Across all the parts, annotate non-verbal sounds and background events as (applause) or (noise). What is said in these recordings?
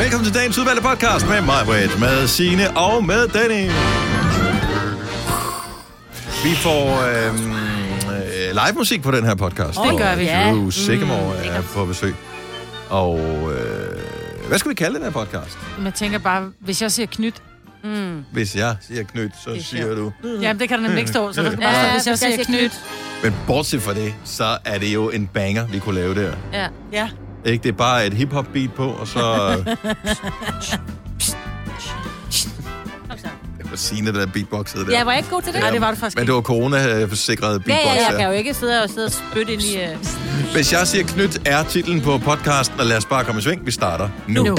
Velkommen til dagens udvalgte podcast med mig, Britt, med Signe og med Danny. Vi får øhm, øh, live musik på den her podcast. Det gør vi. Ja. Ja. Drew Sigamore mm, er på besøg. Og øh, hvad skal vi kalde den her podcast? Men jeg tænker bare, hvis jeg siger knyt, Hvis jeg siger knyt, så siger du... jamen det kan der nemlig ikke stå, så der skal bare Ja, stå, hvis jeg siger knyt. Men bortset fra det, så er det jo en banger, vi kunne lave der. Ja. Ja. Ikke? Det er bare et hip-hop beat på, og så... Det var Signe, der beatboxede der. Ja, var jeg ikke god til det? Nej, det var det faktisk Men det var corona-sikret Ja, beatbox ja, jeg der. kan jo ikke sidde og sidde og spytte ind i... Uh... Hvis jeg siger knyt, er titlen på podcasten, og lad os bare komme i sving. Vi starter nu. Nu.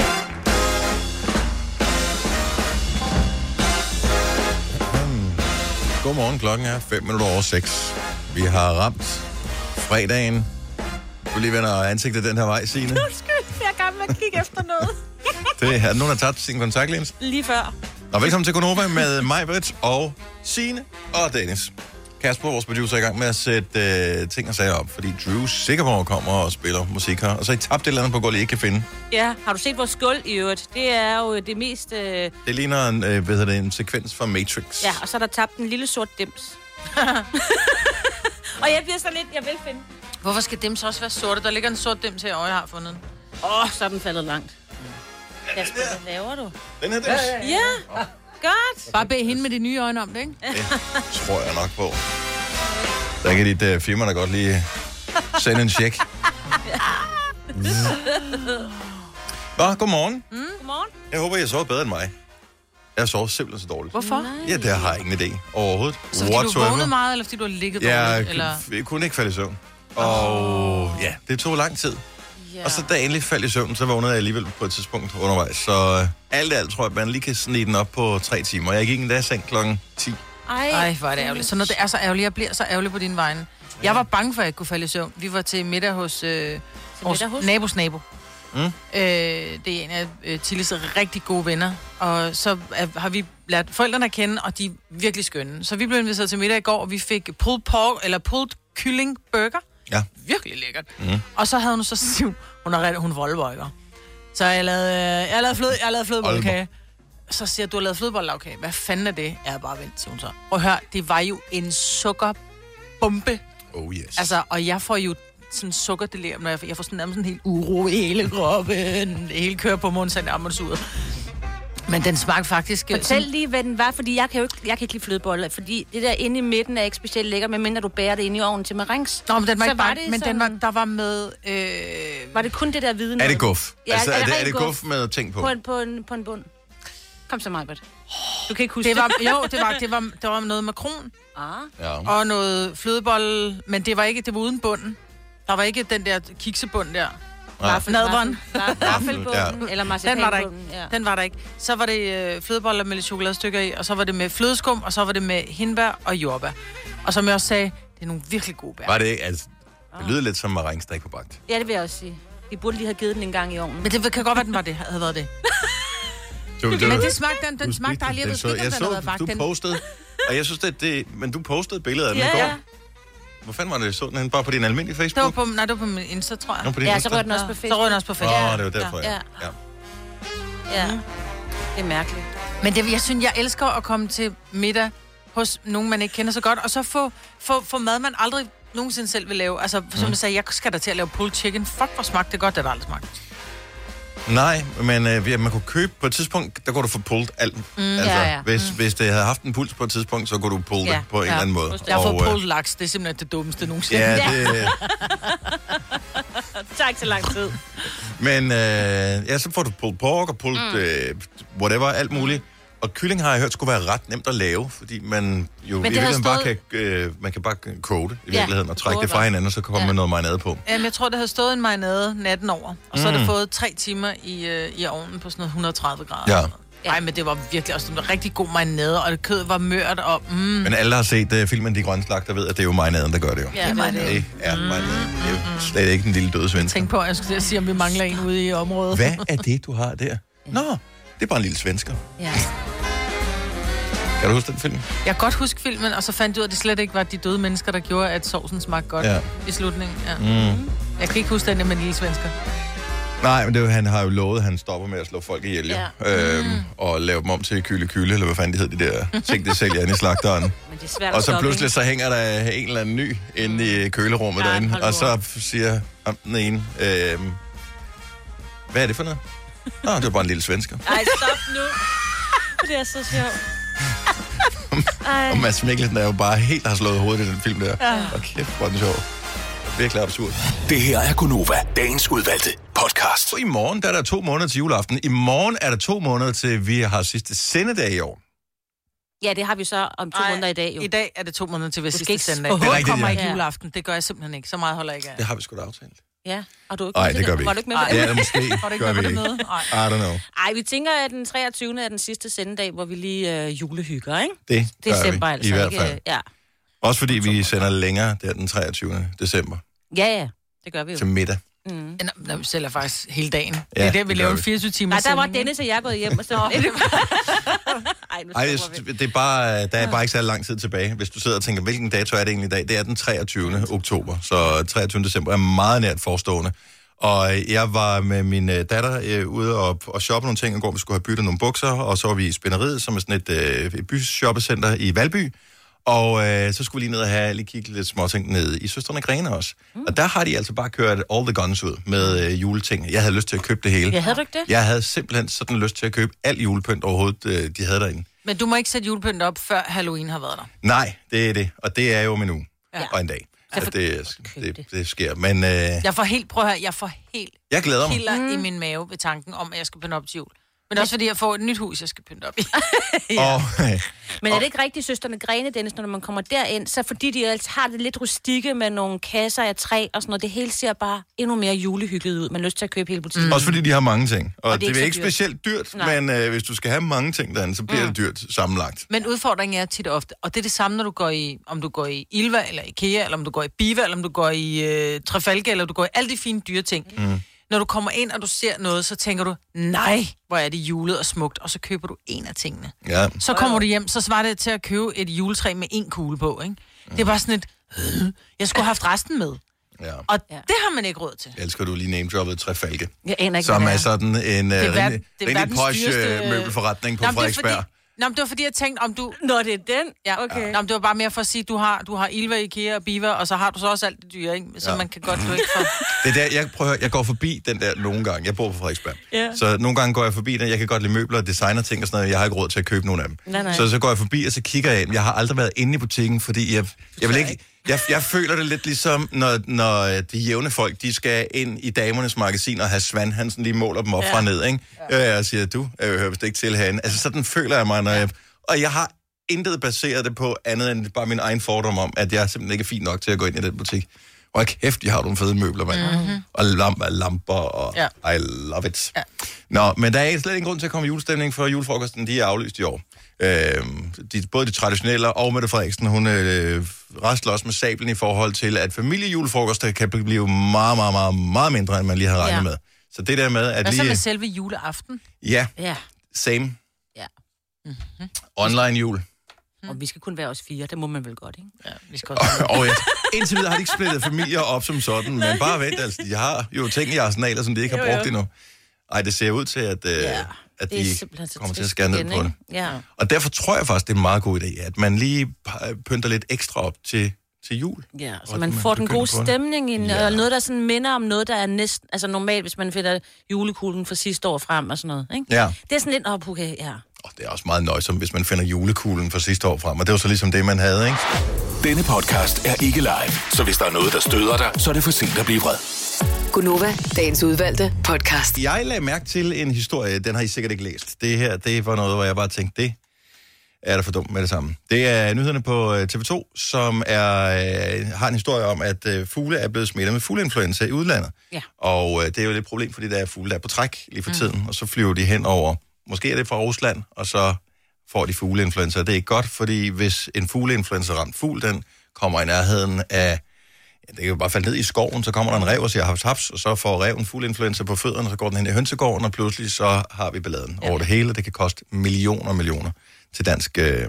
Godmorgen, klokken er 5 minutter over 6. Vi har ramt fredagen. Du lige vender ansigtet den her vej, Signe. Undskyld, jeg er gammel at kigge efter noget. (laughs) Det er nogen, der har tabt sin kontaktlens. Lige før. Og velkommen til Konova med mig, Britt, og Signe og Dennis. Kasper, vores producer, er i gang med at sætte øh, ting og sager op, fordi Drew Sigamore kommer og spiller musik her. Og så har I tabt et eller andet på gulvet, I ikke kan finde. Ja, har du set vores skål i øvrigt? Det er jo det mest... Øh... Det ligner en, øh, hvad det, en sekvens fra Matrix. Ja, og så er der tabt en lille sort dims. (laughs) og jeg bliver så lidt... Jeg vil finde. Hvorfor skal dem så også være sorte? Der ligger en sort dem til, og jeg har fundet den. Åh, oh, så er den faldet langt. Kasper, hvad laver du? Den her, den Ja, godt. Bare bed hende med de nye øjne om det, ikke? tror jeg nok på. (laughs) Der kan dit uh, firma da godt lige sende en check. (laughs) Nå, godmorgen. Godmorgen. Jeg håber, jeg sover bedre end mig. Jeg sover simpelthen så dårligt. Hvorfor? Ja, det har jeg ingen idé overhovedet. Så fordi du vågnede meget, eller fordi du har ligget Jeg, dårligt? Eller? jeg kunne ikke falde i søvn. Og ja, det tog lang tid. Ja. Og så da jeg endelig faldt i søvn, så vågnede jeg alligevel på et tidspunkt undervejs. Så øh, alt i alt tror jeg, at man lige kan snige den op på tre timer. Jeg gik endda i seng klokken 10. Ej, Ej, hvor er det ærgerligt. Så når det er så ærgerligt, jeg bliver så ærgerlig på din vegne. Jeg var bange for, at jeg kunne falde i søvn. Vi var til middag hos, øh, vores middag hos? nabos nabo. Mm. Øh, det er en af øh, Tilles rigtig gode venner. Og så er, har vi lært forældrene at kende, og de er virkelig skønne. Så vi blev inviteret til middag i går, og vi fik pulled pork, eller pulled kylling burger. Ja. Virkelig lækkert. Mm. Og så havde hun så (laughs) siv. Hun er rigtig, hun er voldbøjker. Så jeg lavede, øh, jeg lavede, fløde, jeg lavede flødebollekage. Så siger jeg, du har lavet flødebollekage. Hvad fanden er det? Jeg er bare vent, siger hun så. At høre, det var jo en sukkerbombe. Oh yes. Altså, og jeg får jo sådan sukkerdelirium, når jeg, jeg får sådan nærmest sådan helt uro i hele kroppen. Hele kører på munden, så jeg nærmest ud. Men den smagte faktisk... øh, Fortæl lige, hvad den var, fordi jeg kan jo ikke, jeg kan ikke lide flødeboller, fordi det der inde i midten er ikke specielt lækkert, medmindre du bærer det ind i ovnen til marengs. Nå, men den var Så ikke var bare, det men den sådan- var, der var med... Øh, Var det kun det der hvide er noget? det guf? Ja, altså, er er, det er det guf? guf med ting på? På en, på en, på en bund. Kom så, Majbert. Du kan ikke huske det var, jo, det var, det var, det var noget makron Ah. Ja. og noget flødebolle, men det var ikke, det var uden bunden. Der var ikke den der kiksebund der. Vaffel, Nadveren. vaffel- Vaffelbunden, eller Den var der ikke. Ja. Den var der ikke. Så var det øh, flødeboller med lidt chokoladestykker i, og så var det med flødeskum, og så var det med hindbær og jordbær. Og som jeg også sagde, det er nogle virkelig gode bær. Var det ikke? Altså, det lyder lidt som marengstak på bagt. ja, det vil jeg også sige. De burde lige have givet den en gang i ovnen. Men det kan godt være, den var det, havde været det. Du, du, Men det smagte, den, den smagte dejligt. Jeg ved ikke, om den havde så, været bagt. du Den, postede, og jeg synes, det, det, men du postede et billede af den Ja, i går. ja. Hvor fanden var det, så den hen? Bare på din almindelige det var Facebook? på, nej, det var på min Insta, tror jeg. Nå, på din Ja, Insta? så rører den også på Så Facebook. røg den også på Facebook. Åh, det var derfor, ja. Ja. ja. Ja. Det er mærkeligt. Men det, jeg synes, jeg elsker at komme til middag hos nogen, man ikke kender så godt, og så få, få, få mad, man aldrig nogensinde selv vil lave. Altså, som jeg sagde, jeg skal da til at lave pulled chicken. Fuck, hvor smagte det godt, det har aldrig smagt. Nej, men øh, ja, man kunne købe på et tidspunkt, der kunne du få pullet alt. Mm, altså, ja, ja. Hvis, hvis det havde haft en puls på et tidspunkt, så kunne du pulle Ja, det på en ja. eller anden måde. Jeg har fået Og, øh, pulled laks, det er simpelthen det dummeste nogensinde. Ja, (laughs) det, Det tager ikke så lang tid. men øh, ja, så får du pulled pork og pulled mm. øh, whatever, alt muligt. Og kylling har jeg hørt skulle være ret nemt at lave, fordi man jo Men i virkeligheden bare stået- kan, øh, man kan bare koge det i Ja, virkeligheden og trække det fra bare. hinanden, og så kommer Ja. man noget marinade på. Jamen, jeg tror, det havde stået en marinade natten over, og så har Mm. det fået tre timer i, øh, i ovnen på sådan noget 130 grader. Ja. Nej, men det var virkelig også en rigtig god marinade, og det kød var mørt, og mm, Men alle der har set uh, filmen De Grønne Slagter ved, at det er jo marinaden, der gør det jo. Ja, det var det. Det er marinaden. Det er jo slet ikke den lille døde svensker. tænk på, at jeg skulle sige, om vi mangler en ude i området. Hvad er det, du har der? Nå, det er bare en lille svensker. Ja. Kan du huske den film? Jeg kan godt huske filmen, og så fandt jeg ud af, at det slet ikke var de døde mennesker, der gjorde, at sovsen smagte godt Ja. i slutningen. Ja. Mm. Jeg kan ikke huske den med den lille svensker. Nej, men det, jo- han har jo lovet, at han stopper med at slå folk ihjel, jo. Ja. Øhm, og lave dem om til kyle kyle, eller hvad fanden de hedder, de der ting, de sælger inde i slagteren. (laughs) Men det er svært Og så stoppe, pludselig ikke? så hænger der en eller anden ny inde i kølerummet Ja, derinde, og så siger ham den ene, øhm, hvad er det for noget? Nå, det var bare en lille svensker. Ej, stop nu. Det er så sjovt. Ej. (laughs) Og Mads Mikkelsen er jo bare helt har slået hovedet i den film der. Ja. Og kæft, hvor er den sjov. Virkelig absurd. Det her er Gunova, dagens udvalgte podcast. Så i morgen der er der to måneder til juleaften. I morgen er der to måneder til, vi har sidste sendedag i år. Ja, det har vi så om to Ej, måneder i dag, jo. I dag er det to måneder til skal sidste er rigtigt, kommer ikke Ja. juleaften. Det gør jeg simpelthen ikke. Så meget holder jeg ikke af. Det har vi sgu da aftalt. Ja, og du er ikke Nej, det gør vi Var du ikke. ikke med på Det det måske. Var du ikke gør med vi ikke. I don't know. Ej, vi tænker, at den 23. er den sidste sendedag, hvor vi lige øh, julehygger, ikke? Det gør December vi, altså. i hvert ikke? fald. Ja. Også fordi vi sender længere der den 23. december ja, ja. Det gør vi jo. til middag. Mm. Nå, vi sælger faktisk hele dagen. det Ja, er der, vi det laver gør en vi. 24 timer Nej, der var Dennis og jeg gået hjem, og så... (laughs) Ej, nu Ej, vi. det, det er bare, der er bare ikke så lang tid tilbage. Hvis du sidder og tænker, hvilken dato er det egentlig i dag? Det er den 23. oktober, så 23. december er meget nært forestående. Og jeg var med min øh, datter øh, ude og, og shoppe nogle ting, og går, vi skulle have byttet nogle bukser, og så var vi i Spænderiet, som er sådan et, øh, et byshoppercenter i Valby. Og øh, så skulle vi lige ned og have lige kigge lidt småting ned i Søsterne Grene også. Mm. Og der har de altså bare kørt all the guns ud med øh, juleting. Jeg havde lyst til at købe det hele. Ja, havde du ikke det? Jeg havde simpelthen sådan lyst til at købe al julepynt overhovedet, øh, de havde derinde. Men du må ikke sætte julepynt op, før Halloween har været der. Nej, det er det. Og det er jo om en. Ja. Og en dag. Så Så for- det, det, det. det sker. Men øh, Jeg får helt, prøv at høre, jeg får helt jeg glæder mig. kilder mm. i min mave ved tanken om, at jeg skal pynte op til jul. Men også fordi jeg får et nyt hus, jeg skal pynte op i. (laughs) Og, Men er det ikke rigtigt, søsterne Grene, Dennis, når man kommer derind, så fordi de altså har det lidt rustikke med nogle kasser af træ og sådan noget, det hele ser bare endnu mere julehyggeligt ud. Man har lyst til at købe hele butikken. Mm. også fordi de har mange ting. Og, Og det det, er er ikke dyrt. specielt dyrt, Nej. men øh, hvis du skal have mange ting derinde, så bliver mm. det dyrt sammenlagt. Men udfordringen er tit og ofte, og det er det samme, når du går i, om du går i Ilva, eller Ikea, eller om du går i Biva, eller om du går i øh, Trafalgar, eller du går i alle de fine dyre ting. Mm. Når du kommer ind, og du ser noget, så tænker du, nej, hvor er det julet og smukt, og så køber du en af tingene. Ja. Så kommer du hjem, så svarer det til at købe et juletræ med en kugle på, ikke? Det er bare sådan et, øh, jeg skulle have haft resten med. ja. Og Ja. det har man ikke råd til. Jeg elsker, du lige name-droppet Trefalke. Jeg aner ikke, Som er det sådan en øh, Det er, ver- rimelig, det er rimelig verdens posh dyreste... øh, møbelforretning på Nå, men det er Frederiksberg. Fordi, Nå, men det var fordi, jeg tænkte, om du... Nå, det er den? Ja, okay. Nå, men det var bare mere for at sige, du har, du har Ilva, Ikea og Biva, og så har du så også alt det dyre, ikke? Så Ja. man kan godt du ikke for... Det er der, jeg, prøver, jeg går forbi den der nogle gange. Jeg bor på Frederiksberg. Ja. Så nogle gange går jeg forbi den. Jeg kan godt lide møbler og designer ting og sådan noget. Jeg har ikke råd til at købe nogen af dem. Nej, nej. Så så går jeg forbi, og så kigger jeg ind. Jeg har aldrig været inde i butikken, fordi jeg, jeg vil ikke... Jeg, jeg føler det lidt ligesom, når, når de jævne folk, de skal ind i damernes magasin og have Svand, han sådan lige måler dem op ja. fra ned, ikke? Ja. Og siger, du jeg hører vist ikke til herinde. Altså sådan føler jeg mig, når jeg... Og jeg har intet baseret det på andet end bare min egen fordom om, at jeg simpelthen ikke er fin nok til at gå ind i den butik. Og kæft, de har nogle fede møbler, mand. Mm-hmm. Og lamper, lamper, og ja. I love it. Ja. Nå, men der er slet ingen grund til at komme i julestemning, for julefrokosten, de er aflyst i år. Øhm, de, både de traditionelle og Mette Frederiksen, hun øh, restler også med sablen i forhold til, at familiejulefrokoster kan blive meget, meget, meget, meget mindre, end man lige har regnet Ja. med. Så det der med, at Hvad så lige... med selve juleaften? Ja, Ja. same. Ja. Online jul. Og vi skal kun være os fire, det må man vel godt, ikke? Ja, vi skal også... (laughs) og ja, indtil videre har de ikke splittet familier op som sådan, men bare vent, altså, de har jo ting i arsenaler, som de ikke har Jo, jo. brugt endnu. Ej, det ser ud til, at, øh, Ja, at det er de kommer til at skære ned på det. Ja. Og derfor tror jeg faktisk, det er en meget god idé, at man lige pynter lidt ekstra op til, til jul. Ja, så Og man man får den gode stemning ind, Ja. og noget, der sådan minder om noget, der er næsten... Altså normalt, hvis man finder julekuglen fra sidste år frem og sådan noget, ikke? Ja, Det er sådan lidt, oh, okay, ja. og det er også meget nøjsomt, hvis man finder julekuglen fra sidste år frem, og det var så ligesom det, man havde, ikke? Denne podcast er ikke live, så hvis der er noget, der støder dig, så er det for sent at blive vred. Gunova, dagens udvalgte podcast. Jeg lagde mærke til en historie, den har I sikkert ikke læst. Det her, det var noget, hvor jeg bare tænkte, det er da for dumt med det samme. Det er nyhederne på øh, TV2, som er, øh, har en historie om, at øh, fugle er blevet smittet med fugleinfluenza i udlandet. Ja. Og øh, det er jo lidt et problem, fordi der er fugle, der er på træk lige for mm. tiden, og så flyver de hen over, måske er det fra Rusland, og så får de fugleinfluenza. Det er ikke godt, fordi hvis en fugleinfluenza ramt fugl, den kommer i nærheden af det kan jo bare falde ned i skoven, så kommer der en rev og siger haps haps, og så får reven fugleinfluenza på fødderne, så går den hen i hønsegården, og pludselig så har vi balladen over det hele. Det kan koste millioner og millioner til dansk øh,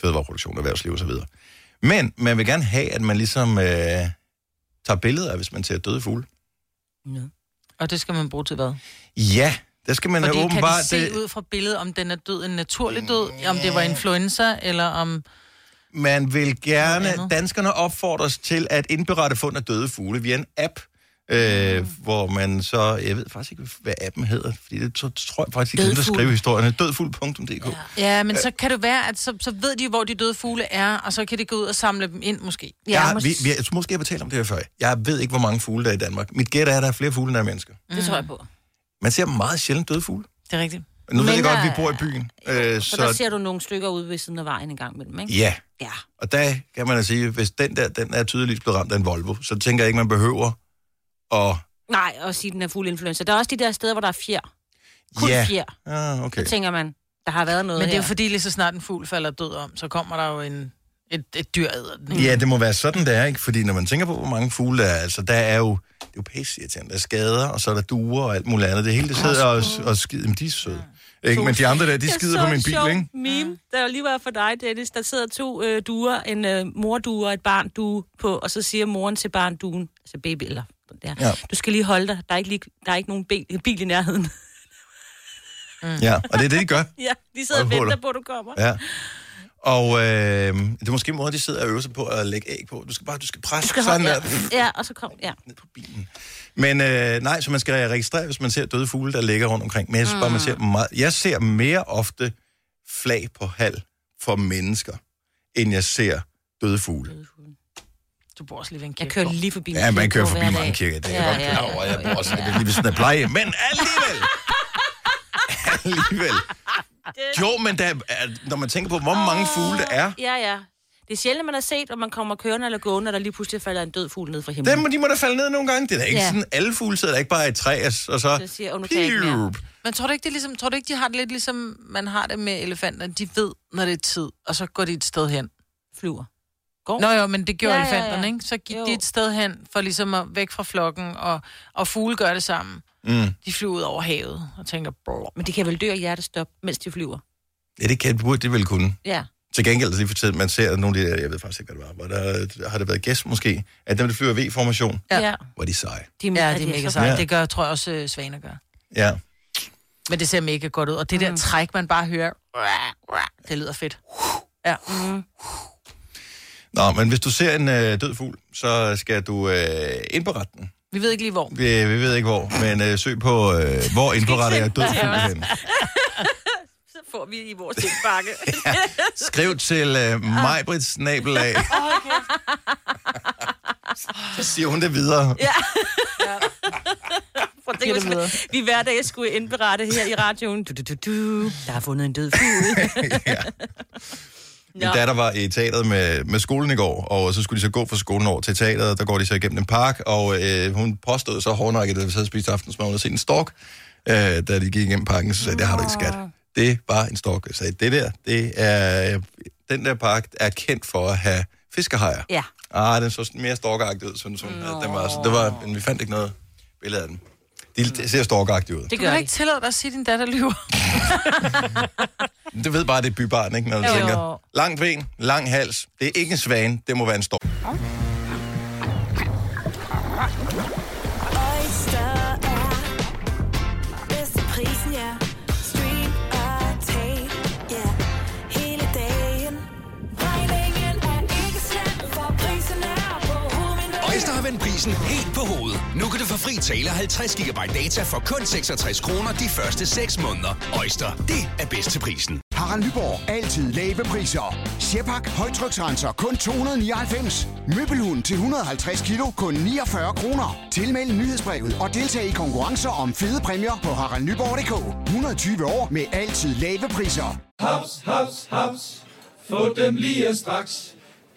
fødevareproduktion, erhvervsliv osv. Men man vil gerne have, at man ligesom øh, tager billeder af, hvis man ser døde fugle. ja. Og det skal man bruge til hvad? Ja, der skal man Fordi kan åbenbart... de se det- ud fra billedet, om den er død en naturlig død, om det var influenza, eller om... Man vil gerne, danskerne opfordres til at indberette fund af døde fugle via en app, øh, hvor man så, jeg ved faktisk ikke, hvad appen hedder, fordi det tror, tror jeg faktisk, at Dødfugl. skrive historierne. Dødfugl.dk. Ja. Ja, men så kan det være, at så, så ved de, hvor de døde fugle er, og så kan de gå ud og samle dem ind, måske. Ja, jeg, mås- vi, vi, jeg måske, jeg har talt om det her før. Jeg ved ikke, hvor mange fugle der er i Danmark. Mit gæt er, at der er flere fugle, end der er mennesker. Det tror jeg på. Man ser meget sjældent døde fugle. Det er rigtigt. Nu ved jeg godt, at vi der- bor i byen. Øh, Så der så ser du nogle stykker ude ved siden af vejen en gang imellem, ikke? ja, Ja. og der kan man da sige, hvis den der, den er tydeligvis blevet ramt af en Volvo, så tænker jeg ikke, man behøver at... Nej, og sige, den er fuld influenza. Der er også de der steder, hvor der er fjer. Kun Ja. fjer. Ah, okay. Så tænker man, der har været noget Men det er jo fordi, lige så snart en fugl falder død om, så kommer der jo en, et, et dyr æder den. ikke? Ja, det må være sådan, det er, ikke? Fordi når man tænker på, hvor mange fugle der er, altså, der er jo, det er jo pisse irriterende. Der er skader, og så er der duer og alt muligt andet. Det hele, det sidder og, og skider. Men de er søde. Ikke? Men de andre der, de skider på min bil, sjov ikke? meme, der lige var for dig, Dennis. Der sidder to øh, duer, en øh, mordue og et barndue på, og så siger moren til barnduen, altså baby, eller der, Ja. du skal lige holde dig, der er ikke, lige, der er ikke nogen bil, bil i nærheden. Ja, og det er det, de gør. (laughs) ja, de sidder og Og venter på, at du kommer. Ja. Og øh, det er måske måden, de sidder og øver sig på at lægge æg på. Du skal bare du skal presse Du skal sådan holde, der ja. ja, og så kom, ja. ned på bilen. Men øh, nej, så man skal registrere, hvis man ser døde fugle, der ligger rundt omkring. Men jeg synes bare, man ser meget... Jeg ser mere ofte flag på halv for mennesker, end jeg ser døde fugle. Du bor også lige ved en Jeg kirke. kører lige forbi en Ja, man kører forbi mange kirker. Det er Ja, jeg godt ja, klar over. ja, Jeg ja, bor også ja. lige ved sådan et pleje. Men alligevel... (laughs) alligevel. Jo, men der, er- når man tænker på, hvor mange fugle der er, Ja, ja. Det er sjældent, man har set, at man kommer kørende eller gående, og der lige pludselig falder en død fugl ned fra himlen. dem, de må da falde ned nogle gange. Det er da ikke Ja. sådan, alle fugle sidder der ikke bare i et træ, og så... Det siger, "Åh, nu kan jeg ikke mere." Piup. Men tror du ikke, det er ligesom, tror du ikke, de har det lidt ligesom, man har det med elefanter? De ved, når det er tid, og så går de et sted hen. Flyver. Går. Nå jo, men det gjorde Ja, ja, ja, ja. elefanterne, ikke? Så gik Jo. de et sted hen, for ligesom at væk fra flokken, og, og fugle gør det samme. Mm. De flyver ud over havet, og tænker, brrr. Men de kan vel dø af hjertestop, mens de flyver. Ja, det kan burde det vel kunne. Ja. Til gengæld lige for tiden, man ser nogle af de der, jeg ved faktisk ikke, hvad det var, hvor der, har det været gæst måske, at dem, der flyver i V-formation, Ja. ja. hvor er de seje. De, Ja, det er mega sejt. Ja. Det gør, tror jeg også, øh, svaner gør. Ja. Men det ser mega godt ud. Og det der træk, man bare hører, det lyder fedt. Ja. Nå, men hvis du ser en øh, død fugl, så skal du øh, indberette den. Vi ved ikke lige hvor. Vi, vi ved ikke hvor, men øh, søg på, øh, hvor indberetter jeg død hen. (laughs) Så får vi i vores tilbakke. (laughs) Skriv til øh, Majbrits snabelag. Så siger hun det videre. Ja. Giv det videre. vi hver dag skulle indberette her i radioen. Du, du, du, du. Der er fundet en død fugl. (laughs) Min datter var i teateret med, med skolen i går, og så skulle de så gå fra skolen over til teateret. Der går de så igennem en park, og øh, hun påstod så hårdnakket, da vi sad og spiste aftensmad, hun havde set en stork, øh, da de gik igennem parken, så sagde jeg, det har du ikke skat. Det var en stork. Jeg sagde, det der, det er, den der park er kendt for at have fiskehajer. Ja. Ah, den så mere storkagtig ud, synes hun. at Den var, så det var, men vi fandt ikke noget billede af den. De, ser storkagtige ud. Det Du gør kan ikke tillade dig at sige, at din datter lyver. Du ved bare, det er bybarn, ikke? Når du Jo. tænker, langt ben, lang hals. Det er ikke en svane, det må være en stork. Vendt prisen helt på hovedet. Nu kan du få fri tale 50 GB data for kun 66 kroner de første 6 måneder. Øjster, det er bedst til prisen. Harald Nyborg. Altid lave priser. Sjehpak. Højtryksrenser. Kun 299. Møbelhund til 150 kilo. Kun 49 kroner. Tilmeld nyhedsbrevet og deltag i konkurrencer om fede præmier på haraldnyborg.dk. 120 år med altid lave priser. Haps, haps, haps. Få dem lige straks.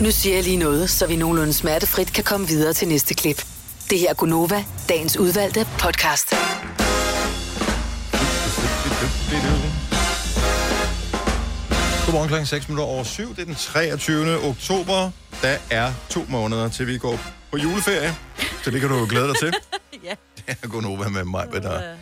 Nu siger jeg lige noget, så vi nogenlunde smertefrit kan komme videre til næste klip. Det her er Gunova, dagens udvalgte podcast. Godmorgen klokken 6 minutter over 7. Det er den 23. oktober. Der er to måneder, til vi går på juleferie. Så det kan du jo glæde dig til. (laughs) ja. Det er Gunova med mig, med dig.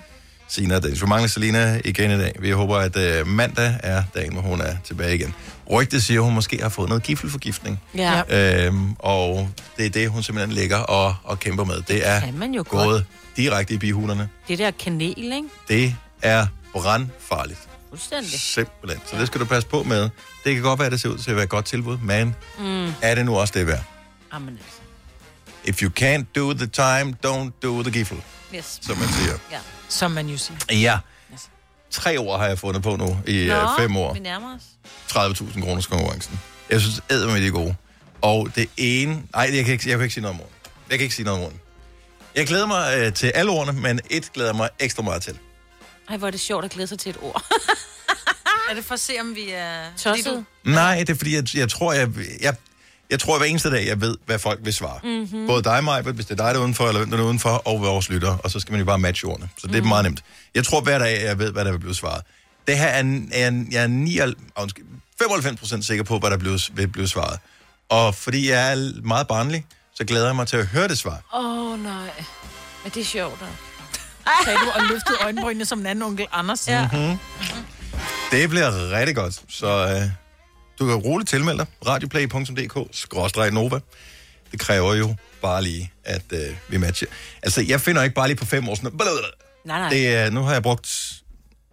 Sina og Dennis. Vi mangler Selina igen i dag. Vi håber, at øh, mandag er dagen, hvor hun er tilbage igen. Rygtet siger, at hun måske har fået noget giftelforgiftning. Ja. Øhm, og det er det, hun simpelthen ligger og, og kæmper med. Det er kan man jo godt. gået direkte i bihulerne. Det der kanel, ikke? Det er brandfarligt. Fuldstændig. Simpelthen. Så det skal du passe på med. Det kan godt være, at det ser ud til at være et godt tilbud, men Mm. er det nu også det værd? Amen, altså. If you can't do the time, don't do the giffel, Yes. som man siger. Ja. Som man jo siger. Ja. Tre år har jeg fundet på nu i Nå, øh, fem år. vi nærmer os. 30.000 kroners konkurrencen. Jeg synes, æder med de er gode. Og det ene... Nej, jeg kan ikke, jeg kan ikke sige noget om morgen. Jeg kan ikke sige noget om morgen. Jeg glæder mig øh, til alle ordene, men et glæder mig ekstra meget til. Ej, hvor er det sjovt at glæde sig til et ord. (laughs) Er det for at se, om vi er... Tosset? Nej, det er fordi, jeg, jeg tror, jeg, jeg, jeg tror hver eneste dag, jeg ved, hvad folk vil svare. Mhm. Både dig, mig, hvis det er dig, der er udenfor, eller hvem der er udenfor, og vores lytter. Og så skal man jo bare matche ordene. Så det er Mhm. meget nemt. Jeg tror hver dag, jeg ved, hvad der vil blive svaret. Det her er, er jeg er 99, ah, undskyld, 95% sikker på, hvad der bliver, vil blive svaret. Og fordi jeg er meget barnlig, så glæder jeg mig til at høre det svar. Åh, oh, nej. Men det er sjovt, da. Sagde du og løftede øjenbrynene som en anden onkel Anders. Ja. Mm-hmm. Det bliver rigtig godt. Så øh, du kan roligt tilmelde dig. radioplay.dk-nova. Det kræver jo bare lige, at øh, vi matcher. Altså, jeg finder ikke bare lige på fem år sådan... Nej, nej. Det er, nu har jeg brugt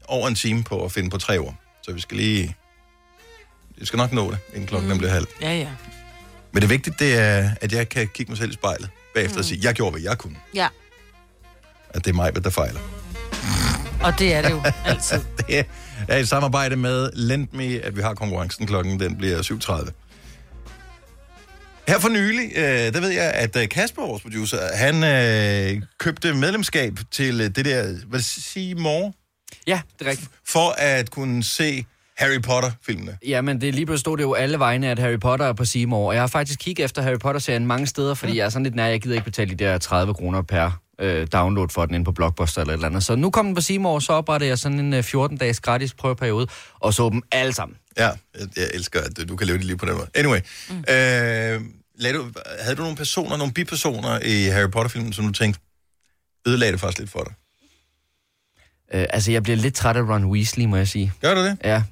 over en time på at finde på tre år. Så vi skal lige... Vi skal nok nå det, inden klokken mm. bliver halv. Ja, ja. Men det vigtige, det er, at jeg kan kigge mig selv i spejlet bagefter mm. og sige, jeg gjorde, hvad jeg kunne. Ja. At det er mig, der fejler. Og det er det jo (laughs) altid. det er i samarbejde med Lendme, at vi har konkurrencen. Klokken den bliver 7.30. Her for nylig, øh, der ved jeg, at øh, Kasper, vores producer, han øh, købte medlemskab til øh, det der, hvad det sige, mor? Ja, det er rigtigt. For at kunne se Harry Potter-filmene. Ja, men det er lige pludselig stod det jo alle vegne, at Harry Potter er på Seymour. Og jeg har faktisk kigget efter Harry Potter-serien mange steder, fordi jeg er sådan lidt nær, jeg gider ikke betale de der 30 kroner per øh, download for den inde på Blockbuster eller et eller andet. Så nu kom den på Seymour, så oprettede jeg sådan en øh, 14-dages gratis prøveperiode, og så dem alle sammen. Ja, jeg, jeg elsker, at du kan leve dit liv på den måde. Anyway, mm. øh, lad du, havde du nogle personer, nogle bipersoner i Harry Potter-filmen, som du tænkte, ødelagde det faktisk lidt for dig? Øh, altså, jeg bliver lidt træt af Ron Weasley, må jeg sige. Gør du det? Ja.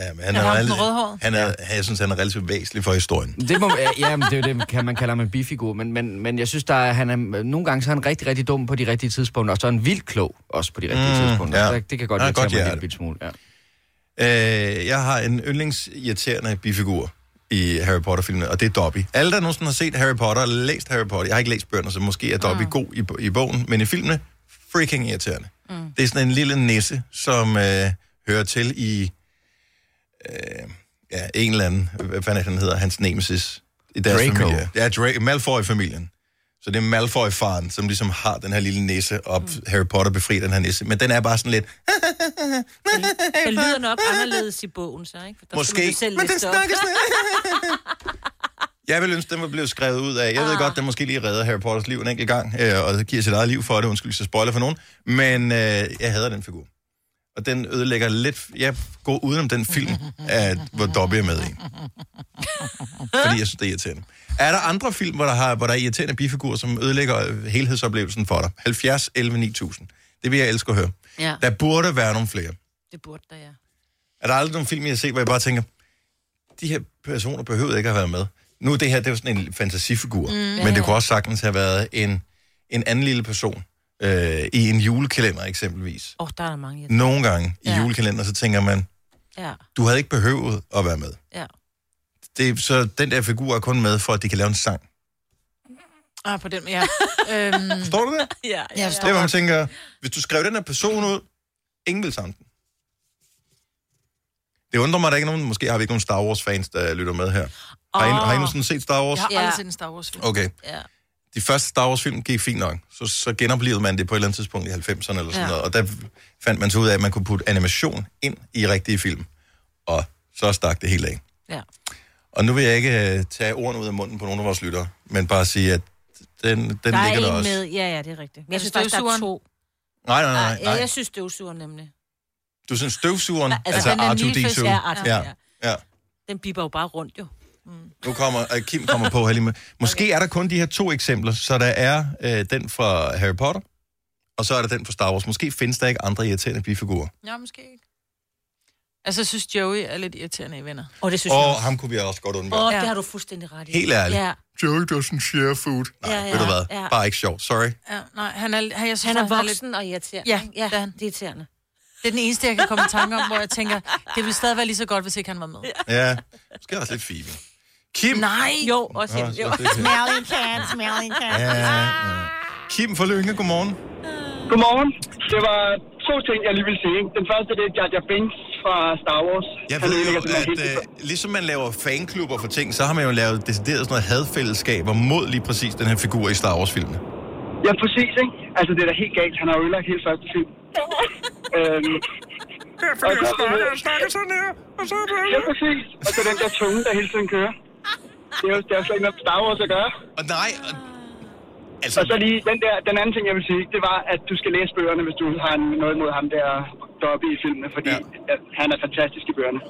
Ja, men han Er er, ham er, han er, jeg synes, han er relativt væsentlig for historien. Det må, ja, men det er jo det, kan man kalde ham en bifigur, men, men, men jeg synes, der er, han er, nogle gange så er han rigtig, rigtig dum på de rigtige tidspunkter, og så er han vildt klog også på de rigtige Mm, tidspunkter. ja. Ja. Det, det kan godt Ja, irritere mig en lille smule. Ja. Øh, jeg har en yndlingsirriterende bifigur i Harry Potter-filmene, og det er Dobby. Alle, der nogensinde har set Harry Potter eller læst Harry Potter, jeg har ikke læst bøgerne, så måske er Dobby mm. god i, i bogen, men i filmene, freaking irriterende. Mm. Det er sådan en lille nisse, som øh, hører til i øh, ja, en eller anden, hvad fanden han hedder, hans nemesis i deres Draco. familie. Ja, Dra- Malfoy-familien. Så det er Malfoy-faren, som ligesom har den her lille nisse, og mm. Harry Potter befrier den her nisse. Men den er bare sådan lidt, Det lyder nok anderledes i bogen, så, ikke? For der Måske, selv men den snakker (laughs) Jeg vil ønske, den var blevet skrevet ud af. Jeg ved godt, den måske lige redder Harry Potters liv en enkelt gang, øh, og giver sit eget liv for det. Undskyld, så spoiler for nogen. Men øh, jeg hader den figur. Og den ødelægger lidt... Jeg går udenom den film, at, hvor Dobby er med i. Fordi jeg synes, det er irriterende. Er der andre film, hvor der, har, hvor der er irriterende bifigurer, som ødelægger helhedsoplevelsen for dig? 70, 11, 9000. Det vil jeg elske at høre. Ja, Der burde være nogle flere. det burde der, ja. Er der aldrig nogle film, jeg har set, hvor jeg bare tænker, de her personer behøver ikke at have været med. Nu det her, det er sådan en fantasifigur, mm, men det kunne også sagtens have været en, en anden lille person øh, i en julekalender eksempelvis. Åh, oh, der er der mange. Jeg... Nogle gange i Ja. julekalender, så tænker man, Ja, du havde ikke behøvet at være med. ja. Det, så den der figur er kun med for, at de kan lave en sang. Ah, på den, ja. (laughs) øhm, Forstår du det? Ja, jeg Det forstår er, hvor man tænker, hvis du skrev den her person ud, ingen vil sange den. Det undrer mig, at der ikke er nogen, måske har vi ikke nogen Star Wars-fans, der lytter med her. Har I, har I nogensinde set Star Wars? Jeg har Ja. aldrig set en Star Wars film. Okay. Ja. De første Star Wars-film gik fint nok. Så, så genoplevede man det på et eller andet tidspunkt i 90'erne eller sådan Ja. noget. Og der fandt man så ud af, at man kunne putte animation ind i rigtige film. Og så stak det helt af. Ja. Og nu vil jeg ikke øh, tage ordene ud af munden på nogle af vores lyttere, men bare sige, at Den, den der er ligger der også. med, ja, ja, det er rigtigt. Jeg Altså synes faktisk, der er to. Nej, nej, nej. Ja, nej. jeg synes støvsugeren nemlig. Du synes støvsugeren, Altså, altså, den der R2-D2. Nilfisk, ja, R2, ja. ja. ja. Den biber jo bare rundt, jo. Nu kommer, uh, Kim kommer på her lige med. Måske er der kun de her to eksempler, så der er øh, den fra Harry Potter, og så er der den fra Star Wars. Måske findes der ikke andre irriterende bifigurer. Ja, måske ikke. Altså, jeg synes, Joey er lidt irriterende i venner. Og det Og ham kunne vi også godt undvære. Åh, Ja. det har du fuldstændig ret i. Helt ærligt. Ja. Joey doesn't share food. Nej, Ja, ja, ved du hvad? ja. Bare ikke sjovt. Sorry. Ja, nej, han er, han, jeg synes, Han er voksen og irriterende. Ja, ja det er han. det er irriterende. Det er den eneste, jeg kan komme i tanke om, hvor jeg tænker, det ville stadig være lige så godt, hvis ikke han var med. Ja, måske også lidt Phoebe. Kim! Nej! Jo, også hende. Jo. det er det. Smelling cat, smelling cat. Ja, ja. Kim fra Lønge, godmorgen. Godmorgen. Det var to ting, jeg lige vil sige. Den første, det er Jar Jar Binks fra Star Wars. Jeg Han ved jo, at øh, ligesom man laver fanklubber for ting, så har man jo lavet decideret sådan noget hadfællesskaber mod lige præcis den her figur i Star Wars-filmene. Ja, præcis, ikke? Altså, det er da helt galt. Han har jo ødelagt hele første film. (laughs) øhm, og så, snakker sådan her, og så er Ja, præcis. Og så den der tunge, der hele tiden kører. Det er jo det er jo slet ikke noget Star Wars at gøre. Og nej, altså... Og så lige den, der, den anden ting, jeg vil sige, det var, at du skal læse bøgerne, hvis du har noget imod ham der deroppe i filmene, fordi ja. han er fantastisk i bøgerne.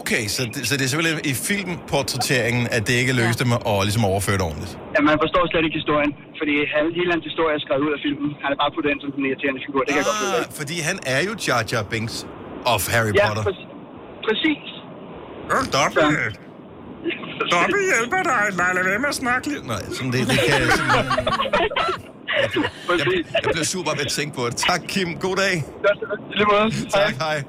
Okay, så det, så det er simpelthen i filmportrætteringen, at det ikke lykkedes dem at ligesom overføre det ordentligt. Ja, man forstår slet ikke historien, fordi han, hele hans historie er skrevet ud af filmen. Han er bare på den som den irriterende figur, det kan jeg godt følge. Ah, fordi han er jo Jar Jar Binks of Harry Ja, Potter. præ- præcis. Dobby! Dobby hjælper dig. Nej, lad være med at snakke lidt. Nej, sådan det, det kan jeg simpelthen... (laughs) Jeg, jeg bliver super ved at tænke på det. Tak, Kim. God dag. Tak, hej.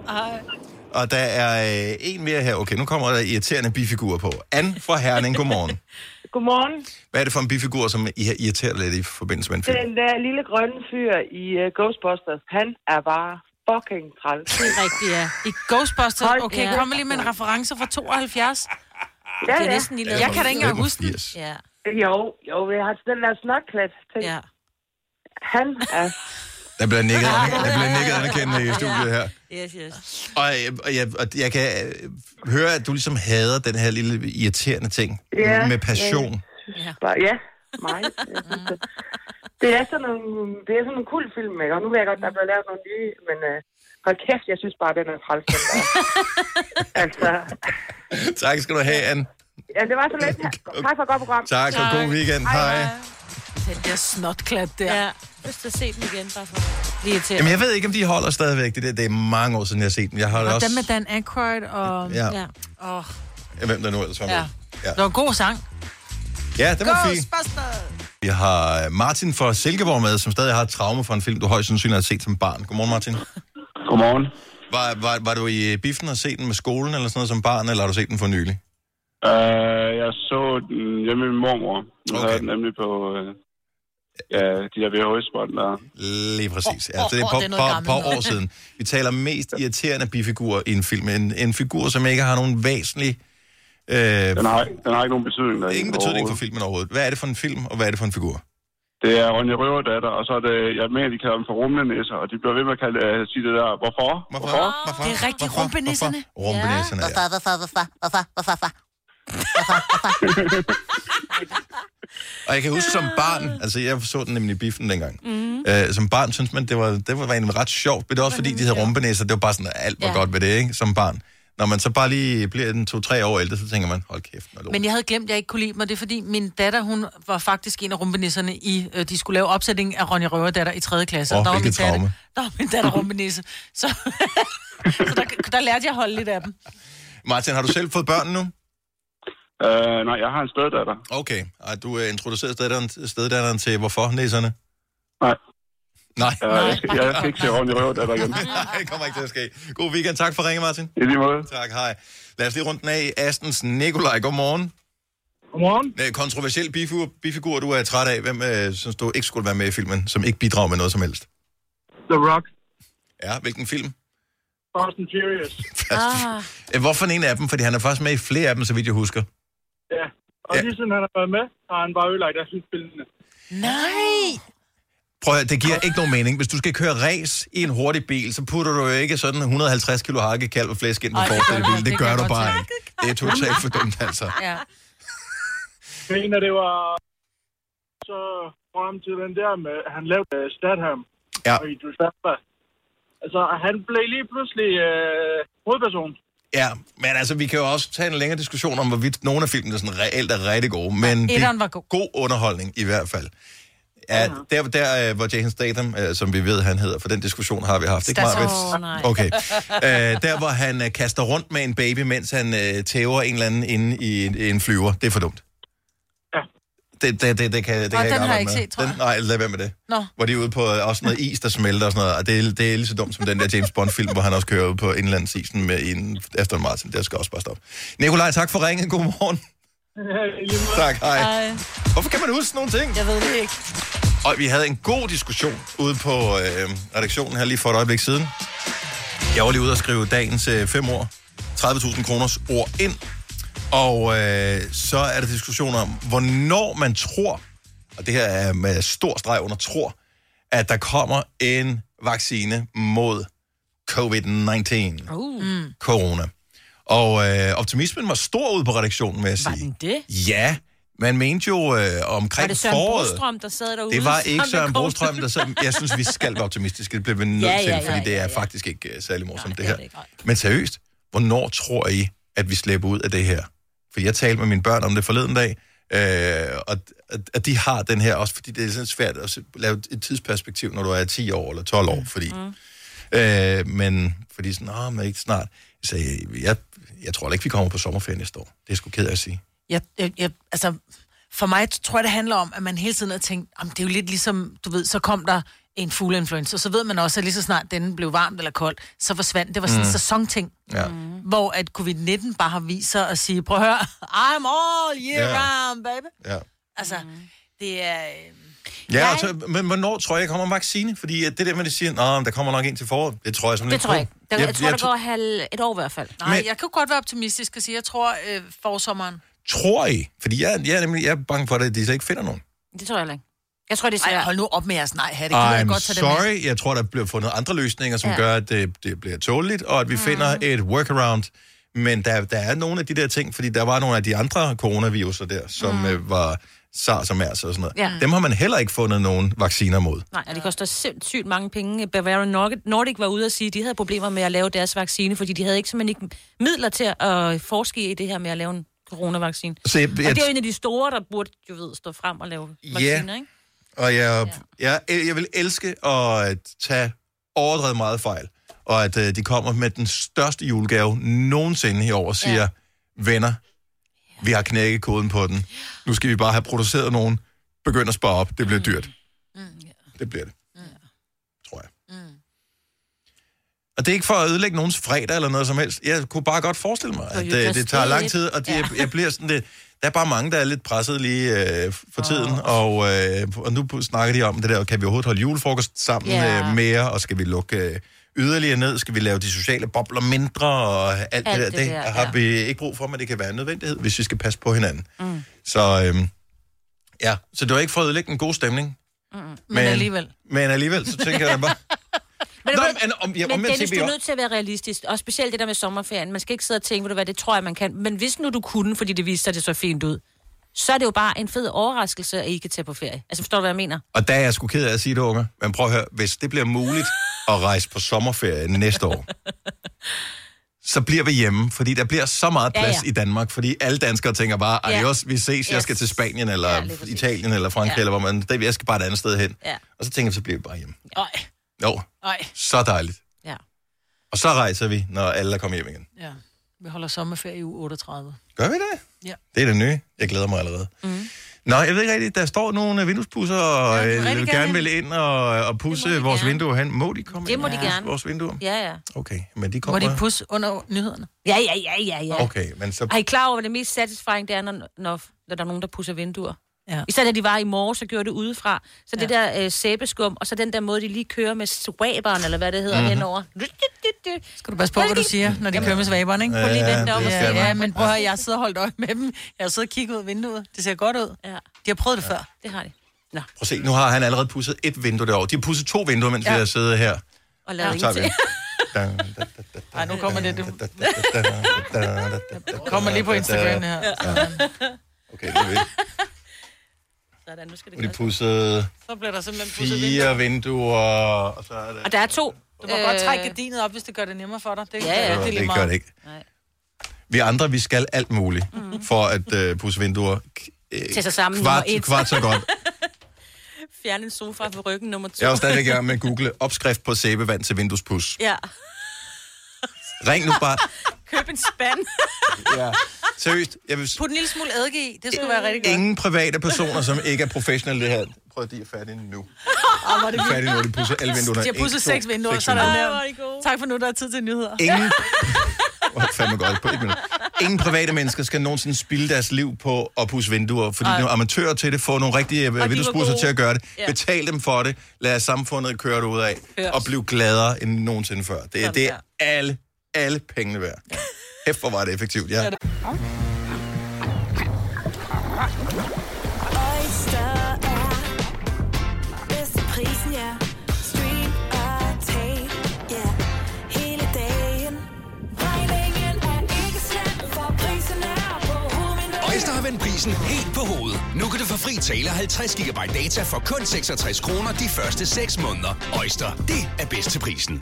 Og der er øh, en mere her. Okay, nu kommer der irriterende bifigurer på. Anne fra Herning, godmorgen. Godmorgen. Hvad er det for en bifigur, som I har irriteret lidt i forbindelse med en film? Den der lille grønne fyr i uh, Ghostbusters, han er bare fucking træls. Det er rigtigt, ja. I Ghostbusters, okay, kom lige med en reference fra 72. Ja, Det er ja. næsten lige Jeg kan da ikke engang huske den. Ja. Jo, jo, vi har den der snokklat ting. Ja. Han er... (laughs) Der bliver nikket, der bliver nikket anerkendende i studiet her. Yes, yes. Og, jeg, og, jeg, og jeg kan øh, høre, at du ligesom hader den her lille irriterende ting Ja, med passion. Ja, bare, ja mig. Jeg synes, det, det er sådan nogle, det er sådan en kul film, ikke? Og nu ved jeg godt, der er blevet lavet nogle nye, men uh, hold kæft, jeg synes bare, den er træls. (laughs) altså, Tak skal du have, Anne. ja, det var så lidt. Tak for et godt program. Tak, og god weekend. Hej. Den der snotklat der. Ja, lyst til at se den igen, bare for lige til. Jamen, jeg ved ikke, om de holder stadigvæk. Det, der. det er mange år siden, jeg har set dem. Jeg har Og også... den med Dan Aykroyd og... Ja. ja. Ja, Hvem der nu ellers var med. ja. Ja. Det var en god sang. Ja, det var fint. Vi har Martin fra Silkeborg med, som stadig har et traume fra en film, du højst sandsynligt har set som barn. Godmorgen, Martin. Godmorgen. Var, var, var du i biffen og set den med skolen eller sådan noget som barn, eller har du set den for nylig? Uh, jeg så den hjemme med min mormor. Nu okay. havde den nemlig på uh, ja, de her VHS-bånd der. Lige præcis. Ja, Åh, så det er åh, på, det er på, noget på, gammelt på noget. år siden. Vi taler mest irriterende bifigur i en film. En, en figur, som ikke har nogen væsentlig... Øh, Den har, den har ikke nogen betydning. Der ingen betydning for filmen overhovedet. Hvad er det for en film, og hvad er det for en figur? Det er Ronja Røverdatter, og så er det, jeg mener, de kalder dem for rumlenæsser, og de bliver ved med at kalde, uh, sige det der, hvorfor? Hvorfor? hvorfor? Det er rigtig rumpenisserne. Rumpenisserne, ja. Hvorfor, hvorfor, hvorfor, hvorfor, hvorfor, hvorfor? (laughs) Og jeg kan huske som barn, altså jeg så den nemlig i biffen dengang. Mm. Øh, som barn synes man, det var, det var egentlig ret sjovt, men det var også fordi, de havde rumpenæsser, det var bare sådan, alt var Ja. godt ved det, ikke? Som barn. Når man så bare lige bliver en to-tre år ældre, så tænker man, hold kæft, lort. Men jeg havde glemt, at jeg ikke kunne lide og det er fordi, min datter, hun var faktisk en af rumpenisserne i, øh, de skulle lave opsætning af Ronja Røverdatter i 3. klasse. Åh, og der var hvilket min datter, traume. (laughs) der var min datter rumpenisse. Så, (laughs) så der, der lærte jeg at holde lidt af dem. Martin, har du selv fået børn nu? Uh, nej, jeg har en steddatter. Okay, og du uh, introducerede steddatteren, steddatteren til hvorfor, næserne? Nej. Nej. Jeg, skal, jeg skal ikke se Ronja Røverdatter igen. Nej, det kommer ikke til at ske. God weekend. Tak for ringen, Martin. I lige måde. Tak, hej. Lad os lige rundt den af. Astens Nikolaj, godmorgen. Godmorgen. Øh, Kontroversiel bifigur, bifigur, du er træt af. Hvem øh, synes du ikke skulle være med i filmen, som ikke bidrager med noget som helst? The Rock. Ja, hvilken film? Fast and Furious. (laughs) Ah. Hvorfor en af dem? Fordi han er faktisk med i flere af dem, så vidt jeg husker. Ja. Og lige siden han har været med, har han bare ødelagt af spillene. Nej! Prøv at, høre, det giver ikke nogen mening. Hvis du skal køre race i en hurtig bil, så putter du jo ikke sådan 150 kilo hakke, kalv og flæsk ind på det du bil. Det Det gør du bare ikke. Det er totalt for dumt, altså. Ja. Jeg mener, det var... Så frem til den der med, han lavede uh, Statham Ja. og Idris. Altså, han blev lige pludselig uh, hovedperson. Ja, men altså, vi kan jo også tage en længere diskussion om, hvorvidt nogle af filmene sådan reelt er rigtig gode, men det etteren var er god underholdning i hvert fald. Ja, der, der øh, hvor Jason Statham, øh, som vi ved, han hedder, for den diskussion har vi haft, ikke. Marvitt? Okay. Øh, der, hvor han øh, kaster rundt med en baby, mens han øh, tæver en eller anden inde i en, en flyver, det er for dumt. Ja. Det, det, det, det kan, det Nå, kan den har arbejde jeg ikke med. set, tror den, jeg. Nej, lad være med det. Nå. Hvor de er ude på øh, også noget is, der smelter og sådan noget. Og det, er, det er lige så dumt som den der James Bond-film, hvor han også kører ud på indlandsisen med en Aston Martin. Det skal også bare stoppe. Nikolaj, tak for ringen. Godmorgen. (laughs) Tak, hej. Ej, Hvorfor kan man huske nogle ting? jeg ved det ikke. Og vi havde en god diskussion ude på øh, redaktionen her lige for et øjeblik siden. Jeg var lige ude og skrive dagens øh, fem år. 30.000 kroners ord ind. Og øh, så er der diskussion om, hvornår man tror, og det her er med stor streg under tror, at der kommer en vaccine mod COVID-19. Uh. Mm. Corona. Og øh, optimismen var stor ude på redaktionen, med at sige. Var den det? Ja, man mente jo øh, omkring Var det Søren foråret. Brostrøm, der sad derude? Det var ikke det Søren Brostrøm, der sad. Jeg synes, vi skal være optimistiske. Det bliver vi nødt Ja, til, ja, ja, fordi det ja, er ja. faktisk ikke uh, særlig morsomt, det her. Men seriøst, hvornår tror I, at vi slipper ud af det her? For jeg talte med mine børn om det forleden dag, øh, og at, de har den her, også fordi det er sådan svært at lave et tidsperspektiv, når du er 10 år eller 12 år, fordi... Mm. Øh, men fordi sådan, åh, men ikke snart. Jeg sagde, jeg, jeg tror ikke, vi kommer på sommerferie næste år. Det er sgu ked af at sige. Jeg, jeg, jeg, altså, for mig tror jeg, det handler om, at man hele tiden har tænkt, om det er jo lidt ligesom, du ved, så kom der en fugleinfluenza, så ved man også, at lige så snart den blev varmt eller kold, så forsvandt. Det var sådan en Mm. sæsonting. Ja. Hvor at covid-19 bare har vist sig at sige, prøv at høre, I'm all year Ja. round, baby. Ja. Altså, det er... øh, Ja, altså, men hvornår tror jeg, der kommer en vaccine? Fordi at det der med, at de siger, at der kommer nok en til foråret, det tror jeg simpelthen Det tror jeg ikke. Der, jeg, jeg tror, der tro- går halv, et år i hvert fald. Nej, Men- jeg kan godt være optimistisk og sige, jeg tror øh, forsommeren. Tror I? Fordi jeg, jeg, er nemlig, jeg er bange for, at de så ikke finder nogen. Det tror jeg ikke. Jeg tror, det er Ej, hold nu op med jeres nej, her. Det kan jeg I'm godt tage det med. sorry. Jeg tror, der bliver fundet andre løsninger, som ja. gør, at det, det bliver tåligt, og at vi mm. finder et workaround. Men der, der er nogle af de der ting, fordi der var nogle af de andre coronaviruser der, som mm. øh, var SARS og MERS og sådan noget. Ja. Dem har man heller ikke fundet nogen vacciner mod. Nej, og det koster sindssygt mange penge. Bavarian Nordic, var ude og sige, at de havde problemer med at lave deres vaccine, fordi de havde ikke simpelthen ikke midler til at forske i det her med at lave en coronavaccine. Så jeg- og jeg- det er jo en af de store, der burde jo ved, stå frem og lave vacciner, ikke? Og jeg, jeg, jeg vil elske at tage overdrevet meget fejl, og at øh, de kommer med den største julegave nogensinde i år og siger, ja. venner, vi har knækket koden på den. Nu skal vi bare have produceret nogen. Begynd at spare op. Det bliver dyrt. Det bliver det. Tror jeg. Og det er ikke for at ødelægge nogens fredag eller noget som helst. Jeg kunne bare godt forestille mig, at you det, det tager lang tid, og de, Ja. jeg, jeg bliver sådan det, der er bare mange, der er lidt presset lige øh, for tiden, og, øh, og nu snakker de om det der, kan vi overhovedet holde julefrokost sammen Ja. øh, mere, og skal vi lukke øh, yderligere ned, skal vi lave de sociale bobler mindre, og alt, alt det der, det det, der, har ja. vi ikke brug for, men det kan være en nødvendighed, hvis vi skal passe på hinanden. Mm. Så øh, ja, så det var ikke at ødelægge en god stemning, Mm. Men alligevel. men alligevel, så tænker jeg bare, (laughs) Men, Nå, men om- ja, men omvendt Dennis, du er nødt til at være realistisk, og specielt det der med sommerferien. Man skal ikke sidde og tænke, hvad, det tror jeg, man kan. Men hvis nu du kunne, fordi det viste sig, at det så fint ud, så er det jo bare en fed overraskelse, at I kan tage på ferie. Altså, forstår du, hvad jeg mener? Og der er jeg sgu ked af at sige det, unge. Men prøv at høre, hvis det bliver muligt at rejse på sommerferie næste år, så bliver vi hjemme, fordi der bliver så meget Ja, plads ja. i Danmark, fordi alle danskere tænker bare, Ja. adios, vi ses, jeg Yes. skal til Spanien, eller Ja, ja. Italien, eller Frankrig, Ja. ja. eller hvor man, det, jeg skal bare et andet sted hen. Ja. Og så tænker jeg, så bliver vi bare hjemme. Ej, Jo, ej. så dejligt. Ja. Og så rejser vi, når alle er kommet hjem igen. Ja. Vi holder sommerferie i uge 38. Gør vi det? Ja. Det er det nye. Jeg glæder mig allerede. Mm. Nå, jeg ved ikke rigtigt, der står nogle vinduespusser, og Ja, ja, de vil øh, gerne vil ind og, og pusse vores gerne. vinduer hen. Må de komme Det ind må de gerne. vores vinduer? Ja, ja. Okay, men de Må kommer... de pusse under nyhederne? Ja, ja, ja, ja, ja. Okay, men så... Er I klar over, hvad det mest satisfying det er, når, når, når der er nogen, der pusser vinduer? Ja. I stedet, at de var i morgen, så gjorde det udefra. Så det der øh, sæbeskum, og så den der måde, de lige kører med swaberen, eller hvad det hedder, Mhm. mm-hmm. henover. Skal du passe på, hvad du siger, når de kører med svaberen, ikke? Prøv lige dig om og ja, ja, men prøv at høre, jeg sidder og holdt øje med dem. Jeg har siddet og kigget ud af vinduet. Det ser godt ud. Ja. De har prøvet det før. Det har de. Nå. Prøv at se, nu har han allerede pudset et vindue derovre. De har pudset to vinduer, mens ja. Ja. vi har siddet her. Og lavet ingenting. Dan, da, da, da, Ej, nu kommer det, du. da, da, da, da, da, Kommer lige på Instagram her. Ja. Okay, nu er vi. Sådan, nu skal det de gøres. pudset Så bliver der simpelthen pudset vinduer. fire vinduer, og så er det... Og der er to. Du må øh... godt trække gardinet op, hvis det gør det nemmere for dig. Det, Ja, ja. det, er lige det meget. gør det ikke. Nej. Vi andre, vi skal alt muligt Mhm. for at øh, pusse vinduer. øh, Til sig sammen kvart, nummer et. kvart så godt. (laughs) Fjern en sofa på ryggen nummer to. Jeg er jo stadig i gang med at google opskrift på sæbevand til vinduespus. Ja. Ring nu bare. (laughs) Køb en spand. (laughs) Ja. Seriøst, jeg vil... Put en lille smule eddike i. Det skulle være rigtig godt. Ingen private personer, som ikke er professionelle det her. Prøv at de er færdige nu. Åh, (laughs) hvor er det De er færdige nu, de pudser alle vinduerne. De har pudset seks vinduer, så er der vinduer. nævnt. Tak for nu, der er tid til nyheder. Ingen... Oh, fandme godt på et minut. Ingen private mennesker skal nogensinde spilde deres liv på at pusse vinduer, fordi Ej. nogle amatører til det, får nogle rigtige var vinduespusser til at gøre det. Ja. Betal dem for det. Lad samfundet køre det ud af. Og bliv gladere end nogensinde før. Det, er- Sådan det er der. alle, alle pengene værd. Hæft, hvor var det effektivt, ja. Oyster er bedst til prisen, ja. Stream og tag, ja. Hele dagen. Regningen er ikke slem, for prisen er på hovedet. Øjster har vendt prisen helt på hovedet. Nu kan du få fri tale 50 GB data for kun 66 kroner de første 6 måneder. Øjster, det er bedst til prisen.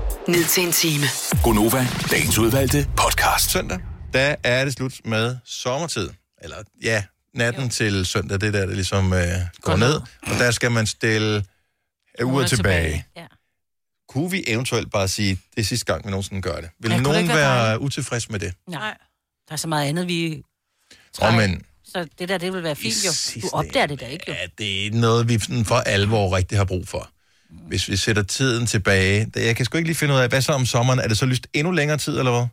ned til en time. Gonova, dagens udvalgte podcast. Søndag, der er det slut med sommertid. Eller ja, natten jo. til søndag, det er der, det ligesom øh, går ned. Og der skal man stille uger tilbage. tilbage. Ja. Kunne vi eventuelt bare sige, det er sidste gang, vi nogensinde gør det? Vil Ja, nogen være være utilfreds med det? Nej. Der er så meget andet, vi... Og men, Så det der, det vil være fint jo. Du opdager det da ikke jo. ja, det er noget, vi for alvor rigtig har brug for. Hvis vi sætter tiden tilbage. Det- Jeg kan sgu ikke lige finde ud af, hvad så om sommeren? Er det så lyst endnu længere tid, eller hvad?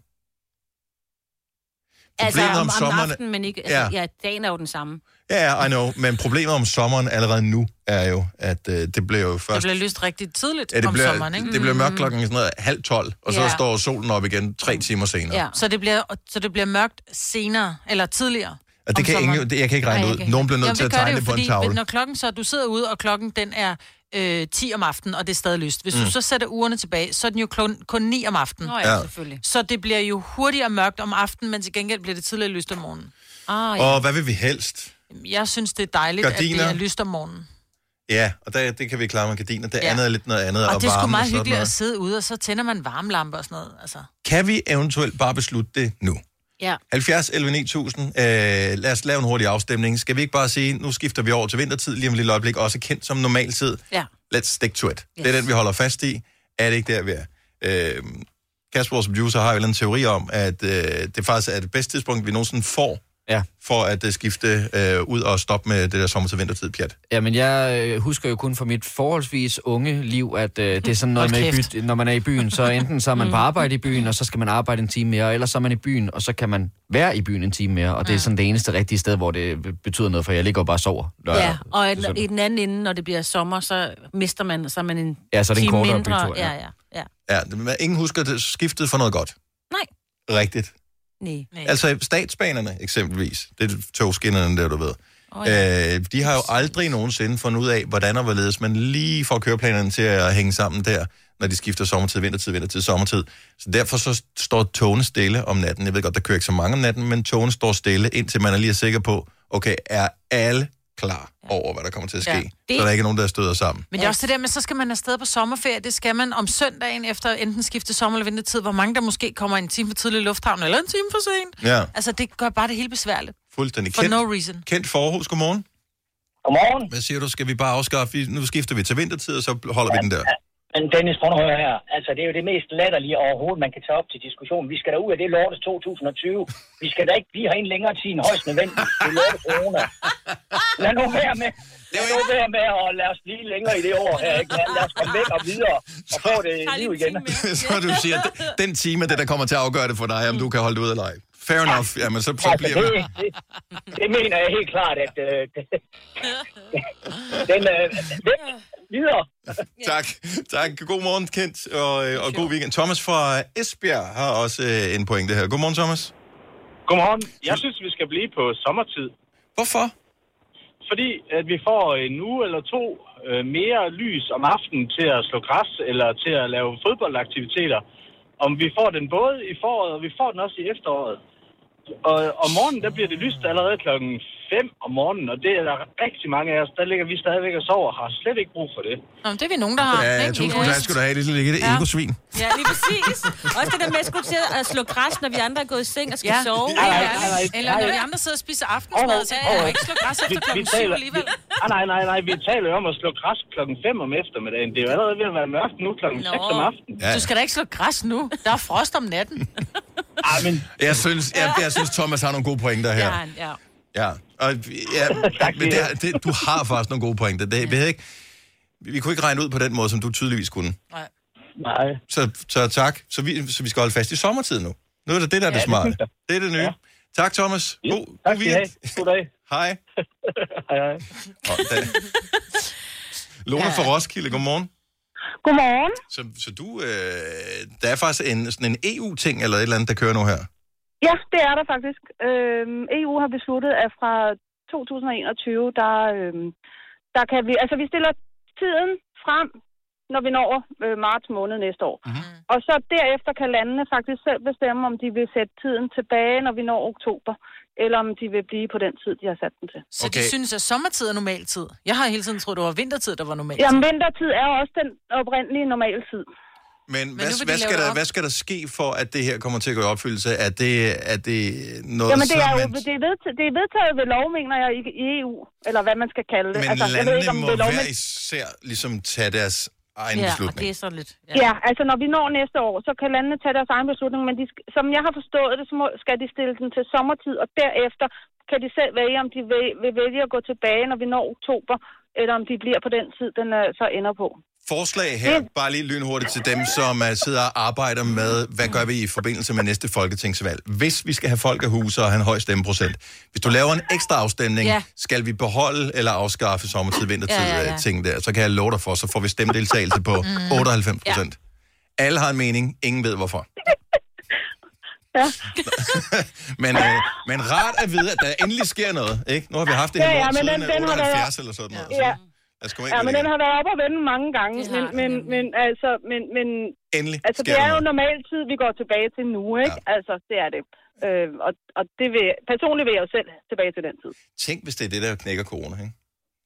Altså Problemet om, om om sommeren- aftenen, men ikke... Altså, Ja. ja. ja, dagen er jo den samme. Ja, ja, I know. Men problemet om sommeren allerede nu er jo, at øh, det bliver jo Det først... bliver lyst rigtig tidligt ja, det om bliver, sommeren, ikke? Det bliver mørkt klokken sådan noget, halv tolv, og så Ja. står solen op igen tre timer senere. Ja, så det, bliver, så det bliver mørkt senere, eller tidligere. Og det om kan sommeren. ingen, det, jeg kan ikke regne Nej, ud. Nogen bliver nødt Jamen, til at tegne jo, det på en fordi, tavle. Når klokken så, du sidder ude, og klokken den er øh, 10 om aftenen, og det er stadig lyst. Hvis mm. Du så sætter ugerne tilbage, så er den jo kun, kun 9 om aftenen. Nå ja, Ja. selvfølgelig. Så det bliver jo hurtigere mørkt om aftenen, men til gengæld bliver det tidligere lyst om morgenen. Ah, Og hvad vil vi helst? Jeg synes, det er dejligt, Gardiner. at det er lyst om morgenen. Ja, og der, det kan vi klare med gardiner. Det Ja. andet er lidt noget andet. Og det er sgu varme meget hyggeligt noget. at sidde ude, og så tænder man varmlamper og sådan noget. Altså. Kan vi eventuelt bare beslutte det nu? Ja. 70 11 9000. Øh, lad os lave en hurtig afstemning. Skal vi ikke bare sige, nu skifter vi over til vintertid lige om et lille øjeblik, også kendt som normaltid. Ja. Let's stick to it. Yes. Det er den, vi holder fast i. Er det ikke der, vi er? Øh, Kasper, vores producer, har jo en teori om, at øh, det faktisk er det bedste tidspunkt, vi nogensinde får, ja. for at uh, skifte øh, ud og stoppe med det der sommer til vintertid pjat. Jamen, jeg øh, husker jo kun fra mit forholdsvis unge liv, at øh, det er sådan noget med, by, når man er i byen, så enten så er man på arbejde i byen, og så skal man arbejde en time mere, og ellers så er man i byen, og så kan man være i byen en time mere, og det er sådan det eneste rigtige sted, hvor det betyder noget, for jeg ligger jo bare og sover. lørdag Ja, og til i, den anden ende, når det bliver sommer, så mister man, så er man en Ja, så er det en time kortere mindre. bytur, ja. ja, ja, ja. Ja, men ingen husker det skiftet for noget godt. Nej. Rigtigt. Nej. Altså statsbanerne eksempelvis, det er togskinnerne der, du ved. Oh, ja. øh, de har jo aldrig nogensinde fundet ud af, hvordan og hvorledes man lige får køreplanerne til at hænge sammen der, når de skifter sommertid, vintertid, vintertid, sommertid. Så derfor så står togene stille om natten. Jeg ved godt, der kører ikke så mange om natten, men togene står stille, indtil man er lige sikker på, okay, er alle klar over, hvad der kommer til at ske? Ja. Ja. Det- Så der er ikke nogen, der støder sammen. Men det er også det der med, så skal man afsted på sommerferie. Det skal man om søndagen efter enten skifte sommer- eller vintertid, hvor mange der måske kommer en time for tidlig i lufthavn, eller en time for sent. Ja, Altså, det gør bare det hele besværligt. fuldstændig. For Kent, no reason. Kent Forhus, godmorgen. Godmorgen. Hvad siger du? Skal vi bare afskaffe? Nu skifter vi til vintertid, og så holder vi den der. Men Dennis, prøv nu her. Altså, det er jo det mest latterlige overhovedet, man kan tage op til diskussion. Vi skal da ud af det lortes 2020. Vi skal da ikke blive herinde længere tid end højst nødvendigt. Det er lorte corona. Lad nu være med. Lad nu være med at lade os blive længere i det år her. Ikke? Lad, lad os komme væk og videre og få det liv igen. (laughs) så du siger, at den time er det, der kommer til at afgøre det for dig, om du kan holde det ud eller ej. Fair enough. Jamen, så, så Altså, bliver det, det, det mener jeg helt klart, at øh, (laughs) den øh, væk videre. (laughs) Tak. tak. God morgen, Kent, og, øh, og god weekend. Thomas fra Esbjerg har også øh, en pointe her. Godmorgen, Thomas. Godmorgen. Jeg synes, vi skal blive på sommertid. Hvorfor? Fordi at vi får en uge eller to øh, mere lys om aftenen til at slå græs eller til at lave fodboldaktiviteter. Om vi får den både i foråret, og vi får den også i efteråret. Og om morgenen, der bliver det lyst allerede klokken 5 om morgenen, og det er der rigtig mange af os, der ligger vi stadigvæk og sover, og har slet ikke brug for det. Nå, men det er vi nogen, der har. Ja, ikke? tusind tak skal du have. Det er lidt Ja. egosvin. Ja, lige præcis. Også det der med at skulle til at slå græs, når vi andre er gået i seng og skal Ja. sove. Nej, nej, Ja. nej, nej. Eller når vi andre sidder og spiser aftensmad, så kan jeg ikke slå græs efter klokken syv alligevel. Vi, ah, nej, nej, nej, vi taler jo om at slå græs klokken 5 om eftermiddagen. Det er jo allerede ved at være mørkt nu klokken 6 om aftenen. Ja. Du skal da ikke slå græs nu. Der er frost om natten. Ah, men... Jeg synes, jeg, jeg synes, Thomas har nogle gode pointer her. ja. Ja, og ja, (laughs) men det, det, du har faktisk nogle gode pointer. Det, vi, havde ikke, vi vi kunne ikke regne ud på den måde, som du tydeligvis kunne. Nej. Så, så tak. Så vi, så vi skal holde fast i sommertid nu. Nu er det det, der er Ja, det det smarte. jeg. Det er det nye. Tak, Thomas. God, tak god. God dag. (laughs) (laughs) Hej. hej, hej. Og da, Lone fra Roskilde, godmorgen. Godmorgen. Så, så du, øh, der er faktisk en, sådan en EU-ting eller et eller andet, der kører nu her. Ja, det er der faktisk. Øhm, EU har besluttet, at fra 2021, der, øhm, der kan vi... Altså, vi stiller tiden frem, når vi når øh, marts måned næste år. Mm-hmm. Og så derefter kan landene faktisk selv bestemme, om de vil sætte tiden tilbage, når vi når oktober, eller om de vil blive på den tid, de har sat den til. Så okay. de synes, at sommertid er normaltid. Jeg har hele tiden troet, det var vintertid, der var normaltid. Jamen, vintertid er også den oprindelige normaltid. Men, nu hvad, hvad, skal der, hvad skal der ske for, at det her kommer til at gå i opfyldelse? Er det, er det noget, Jamen, det er jo det er vedtaget, det er vedtaget ved lov, mener jeg, i, i EU, eller hvad man skal kalde det. Men altså, jeg ved landene ikke, om må det lov, hver men... især ligesom tage deres egen beslutning. det er så lidt... Ja. ja, altså når vi når næste år, så kan landene tage deres egen beslutning, men de, som jeg har forstået det, så må, skal de stille den til sommertid, og derefter kan de selv vælge, om de vil, vil vælge at gå tilbage, når vi når oktober, eller om de bliver på den tid, den uh, så ender på. Forslag her, bare lige lynhurtigt til dem, som uh, sidder og arbejder med, hvad gør vi i forbindelse med næste folketingsvalg? Hvis vi skal have folkehuse og have en høj stemmeprocent, hvis du laver en ekstra afstemning, Ja. skal vi beholde eller afskaffe sommertid, vintertid, Ja, ja, ja, ja, ting der, så kan jeg love dig for, så får vi stemmedeltagelse på Mm. 98 procent. Ja. Alle har en mening, ingen ved hvorfor. (laughs) Ja. (laughs) men, øh, men rart at vide, at der endelig sker noget, ikke? Nu har vi haft det her Ja, ja, siden den- den har været- 78 eller sådan noget. Ja. Komme Ja, men den har været op og vende mange gange, men, men, men, altså, men, men, Endelig altså, det er jo noget. normal tid, vi går tilbage til nu, ikke? Ja. Altså, det er det. Øh, og, og det vil, personligt vil jeg jo selv tilbage til den tid. Tænk, hvis det er det, der knækker corona, ikke?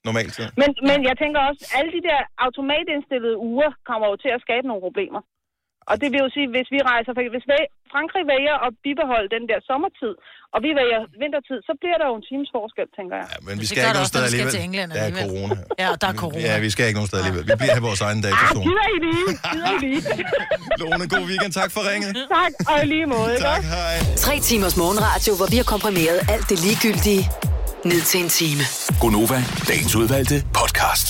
Normalt tid. Men, men jeg tænker også, alle de der automatindstillede uger kommer jo til at skabe nogle problemer. Og det vil jo sige, hvis vi rejser, for hvis Frankrig vælger at bibeholde den der sommertid, og vi vælger vintertid, så bliver der jo en times forskel, tænker jeg. Ja, Men vi skal ikke nogen steder alligevel. Der er corona. (laughs) Ja, der er corona. Ja, vi skal ikke nogen steder alligevel. Vi bliver her vores egen Ah, datazone. gider I lige? Gider I lige? (laughs) Lone, god weekend. Tak for ringet. tak, og i lige måde. ikke Tak, hej. Tre timers morgenradio, hvor vi har komprimeret alt det ligegyldige ned til en time. Gonova, dagens udvalgte podcast.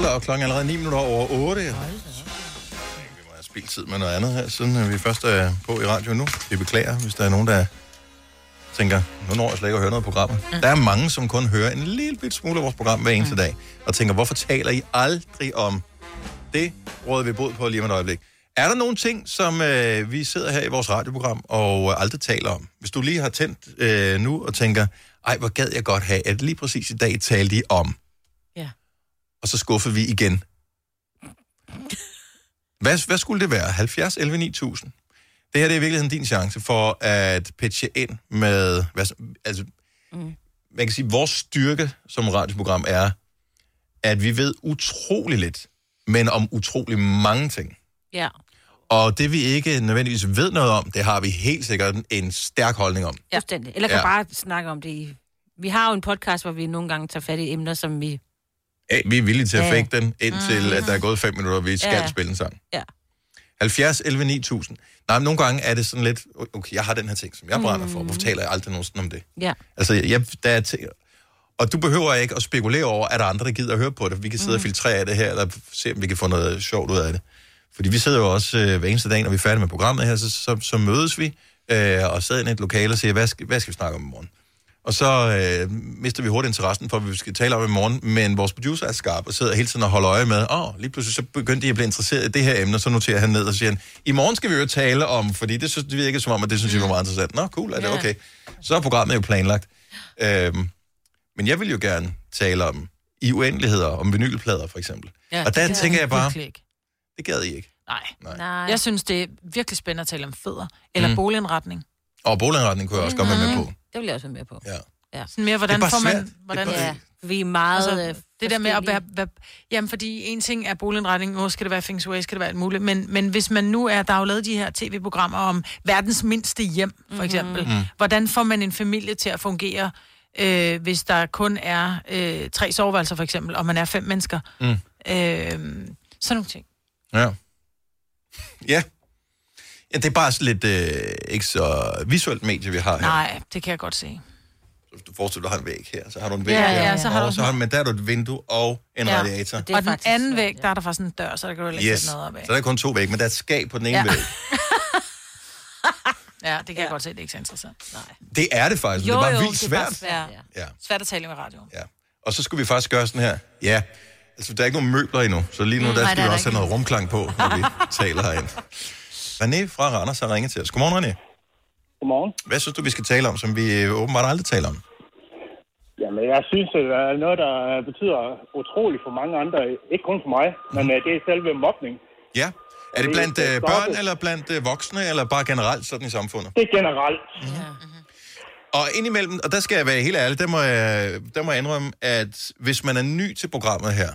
Hold op, klokken er allerede 9 minutter over 8. Vi må have spildt tid med noget andet her, siden øh, vi først er på i radio nu. Vi beklager, hvis der er nogen, der tænker, nu når jeg slet ikke at høre noget af programmet. Mm. Der er mange, som kun hører en lille bit smule af vores program hver eneste mm. dag, og tænker, hvorfor taler I aldrig om det, råder vi bod på lige om et øjeblik. Er der nogle ting, som øh, vi sidder her i vores radioprogram og øh, aldrig taler om? Hvis du lige har tændt øh, nu og tænker, ej, hvor gad jeg godt have, at lige præcis i dag talte de om. Og så skuffede vi igen. Hvad, hvad skulle det være? 70, 11, 9000? Det her det er i virkeligheden din chance for at pitche ind med... Hvad, altså, mm. Man kan sige, vores styrke som radioprogram er, at vi ved utrolig lidt, men om utrolig mange ting. Ja. Og det vi ikke nødvendigvis ved noget om, det har vi helt sikkert en stærk holdning om. Ja. Eller kan Ja. bare snakke om det i... Vi har jo en podcast, hvor vi nogle gange tager fat i emner, som vi... Vi er villige til at fake den, indtil Mhm. at der er gået fem minutter, og vi skal Ja. spille en sang. Ja. 70, 11, 9000. Nej, men nogle gange er det sådan lidt, okay, jeg har den her ting, som jeg brænder for. Hvorfor taler jeg aldrig nogensinde om det? Ja. Altså, jeg, der er og du behøver ikke at spekulere over, at der er andre, der gider at høre på det. Vi kan sidde og Mm. filtrere det her, eller se, om vi kan få noget sjovt ud af det. Fordi vi sidder jo også øh, hver eneste dag, når vi er færdige med programmet her, så, så, så mødes vi øh, og sidder i et lokale og siger, hvad skal, hvad skal vi snakke om i morgen? Og så øh, mister vi hurtigt interessen for, hvad vi skal tale om i morgen, men vores producer er skarp og sidder hele tiden og holder øje med, åh, oh, lige pludselig så begyndte de at blive interesseret i det her emne, så noterer han ned og siger, han, i morgen skal vi jo tale om, fordi det, synes, det virker som om, at det synes jeg var meget interessant. Nå, cool, er det okay? Så er programmet jo planlagt. Øhm, men jeg vil jo gerne tale om i uendeligheder, om vinylplader for eksempel. Ja, og der det tænker jeg bare, ikke. det gad I ikke. Nej. Nej. Nej. Jeg synes, det er virkelig spændende at tale om fødder. Eller Mm. mm. boligindretning. Og boligindretning kunne jeg også godt være med på. Det vil jeg også være med på. Ja. ja. Sådan mere, hvordan Det er bare får man... svært. Hvordan, Det er bare- Ja, vi er meget altså, øh, det der med at være, være, jamen fordi en ting er boligindretning, nu skal det være feng shui, skal det være alt muligt, men, men hvis man nu er, der er jo lavet de her tv-programmer om verdens mindste hjem, for eksempel, Mhm. mm. hvordan får man en familie til at fungere, øh, hvis der kun er øh, tre soveværelser for eksempel, og man er fem mennesker. Mm. Øh, sådan nogle ting. Ja. Ja. Ja, det er bare sådan lidt øh, ikke så visuelt medie, vi har her. Nej, det kan jeg godt se. Hvis du forestiller dig, du har en væg her, så har du en væg Ja, her, ja, så har og du så har, men der er du et vindue og en Ja. radiator. Og den anden væg, der er der faktisk en dør, så der kan du ikke Yes. sætte noget op af. Så der er kun to vægge, men der er et skab på den ene Ja. væg. (laughs) Ja, det kan ja. jeg godt se, det er ikke så interessant. Nej. Det er det faktisk, men det er bare vildt svært. svært. Ja. Svært at tale med radioen. Ja. Og så skulle vi faktisk gøre sådan her. Ja, altså der er ikke nogen møbler endnu, så lige nu Mm, der nej, skal det er vi også have noget rumklang på, når vi (laughs) taler herind. René fra Randers har ringet til os. Godmorgen, René. Godmorgen. Hvad synes du, vi skal tale om, som vi øh, åbenbart aldrig taler om? Jamen, jeg synes, det er noget, der betyder utroligt for mange andre. Ikke kun for mig, men øh, det er selve mobning. Ja. Er det blandt øh, børn, eller blandt øh, voksne, eller bare generelt sådan i samfundet? Det er generelt. Og indimellem, og der skal jeg være helt ærlig, der må jeg, der må jeg indrømme, at hvis man er ny til programmet her,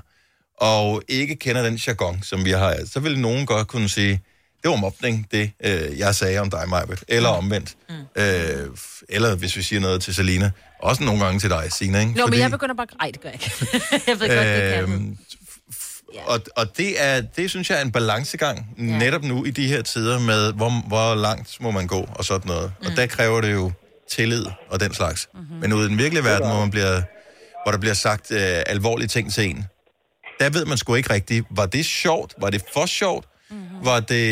og ikke kender den jargon, som vi har, så vil nogen godt kunne sige, det var mobning, det øh, jeg sagde om dig, Majbet. Eller omvendt. Mm. Øh, eller hvis vi siger noget til Selina. Også nogle gange til dig, Sina, ikke? Nå, men jeg begynder bare... Ej, det gør jeg ikke. (laughs) jeg ved godt, det kan Øhm, og, og det, er, det synes jeg er en balancegang, ja. netop nu i de her tider med, hvor, hvor langt må man gå og sådan noget. Mm. Og der kræver det jo tillid og den slags. Mm-hmm. Men ude i den virkelige verden, hvor, man bliver, hvor der bliver sagt øh, alvorlige ting til en, der ved man sgu ikke rigtigt, var det sjovt? Var det for sjovt? Mm-hmm. Var det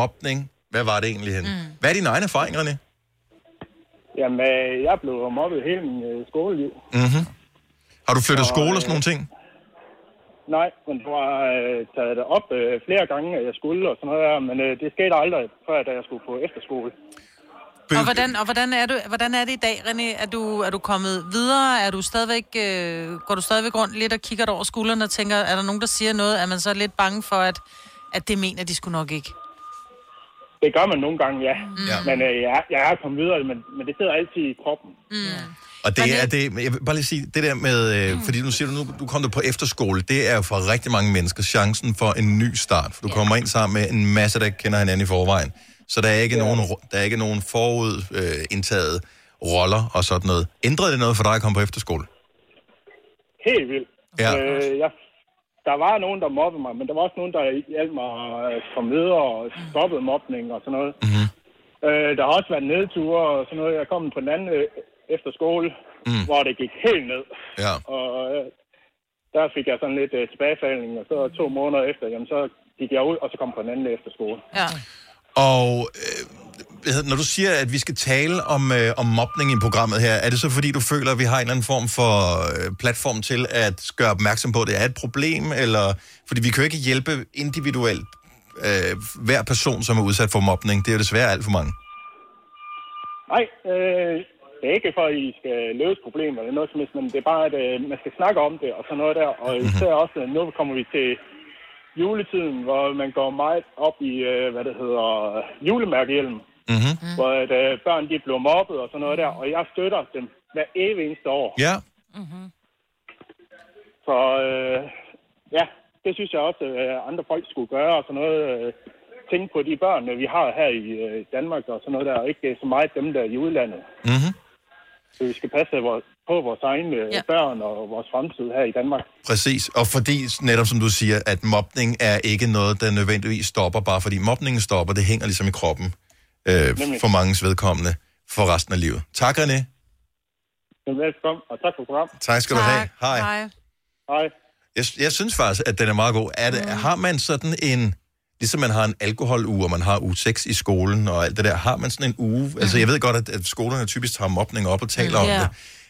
mobning? Hvad var det egentlig hen? Mm. Hvad er dine egne erfaringer, René? Jamen, øh, jeg blev mobbet hele min øh, skoleliv. Mm-hmm. Har du flyttet Og, skole og øh, sådan nogle ting? Nej, men du har øh, taget det op øh, flere gange, at jeg skulle og sådan noget der, men øh, det skete aldrig, før da jeg skulle på efterskole. Og hvordan, og hvordan, er du, hvordan er det i dag, René? Er du, er du kommet videre? Er du stadigvæk, øh, går du stadigvæk rundt lidt og kigger dig over skulderen og tænker, er der nogen, der siger noget? Er man så lidt bange for, at, at det mener de skulle nok ikke? Det gør man nogle gange, ja. Ja. Men øh, jeg, er- jeg er kommet videre, men, men det sidder altid i kroppen. Mm. Og det er det, jeg vil bare lige sige, det der med, øh, fordi nu siger du, nu du kom du på efterskole, det er jo for rigtig mange mennesker chancen for en ny start, for du kommer ind sammen med en masse, der kender hinanden i forvejen. Så der er ikke, ja. nogen, der er ikke nogen forud øh, indtaget roller og sådan noget. Ændrede det noget for dig at komme på efterskole? Helt vildt. Ja. Øh, jeg, der var nogen, der mobbede mig, men der var også nogen, der hjalp mig at komme videre og stoppede mobning og sådan noget. Mm-hmm. Øh, der har også været nedture og sådan noget. Jeg kom på den anden øh, efterskole, Mm. mm. hvor det gik helt ned. Ja. Og øh, der fik jeg sådan lidt øh, tilbagefaldning, og så to måneder efter, jamen så gik jeg ud, og så kom på den anden efterskole. Ja. Og øh, når du siger, at vi skal tale om, øh, om mobning i programmet her, er det så fordi, du føler, at vi har en eller anden form for øh, platform til at gøre opmærksom på, at det er et problem? Eller, fordi vi kan jo ikke hjælpe individuelt øh, hver person, som er udsat for mobning. Det er jo desværre alt for mange. Nej, øh, det er ikke for, at I skal løse problemer eller noget som helst, men det er bare, at øh, man skal snakke om det og sådan noget der. Og især også, øh, nu kommer vi til juletiden, hvor man går meget op i, øh, hvad det hedder, julemærkehjelm. Mm-hmm. Mm. Hvor at, øh, børn de bliver mobbet og sådan noget der, og jeg støtter dem hver evig eneste år. Ja. Så øh, ja, det synes jeg også, at andre folk skulle gøre og sådan noget. Øh, tænke på de børn, øh, vi har her i øh, Danmark og sådan noget der, og ikke så meget dem, der er i udlandet. Mm-hmm. Så vi skal passe vores, på vores egne ja. børn og vores fremtid her i Danmark. Præcis, og fordi, netop som du siger, at mobning er ikke noget, der nødvendigvis stopper, bare fordi mobningen stopper, det hænger ligesom i kroppen øh, Nemlig. for mangens vedkommende for resten af livet. Tak, René. Velkommen, og tak for programmet. Tak skal du have. Hej. Hej. Jeg, jeg synes faktisk, at den er meget god. Er det, mm. Har man sådan en, ligesom man har en alkoholuge, og man har uge 6 i skolen og alt det der, har man sådan en uge? Mm. Altså jeg ved godt, at, at skolerne typisk tager mobning op og taler mm. om Ja. det.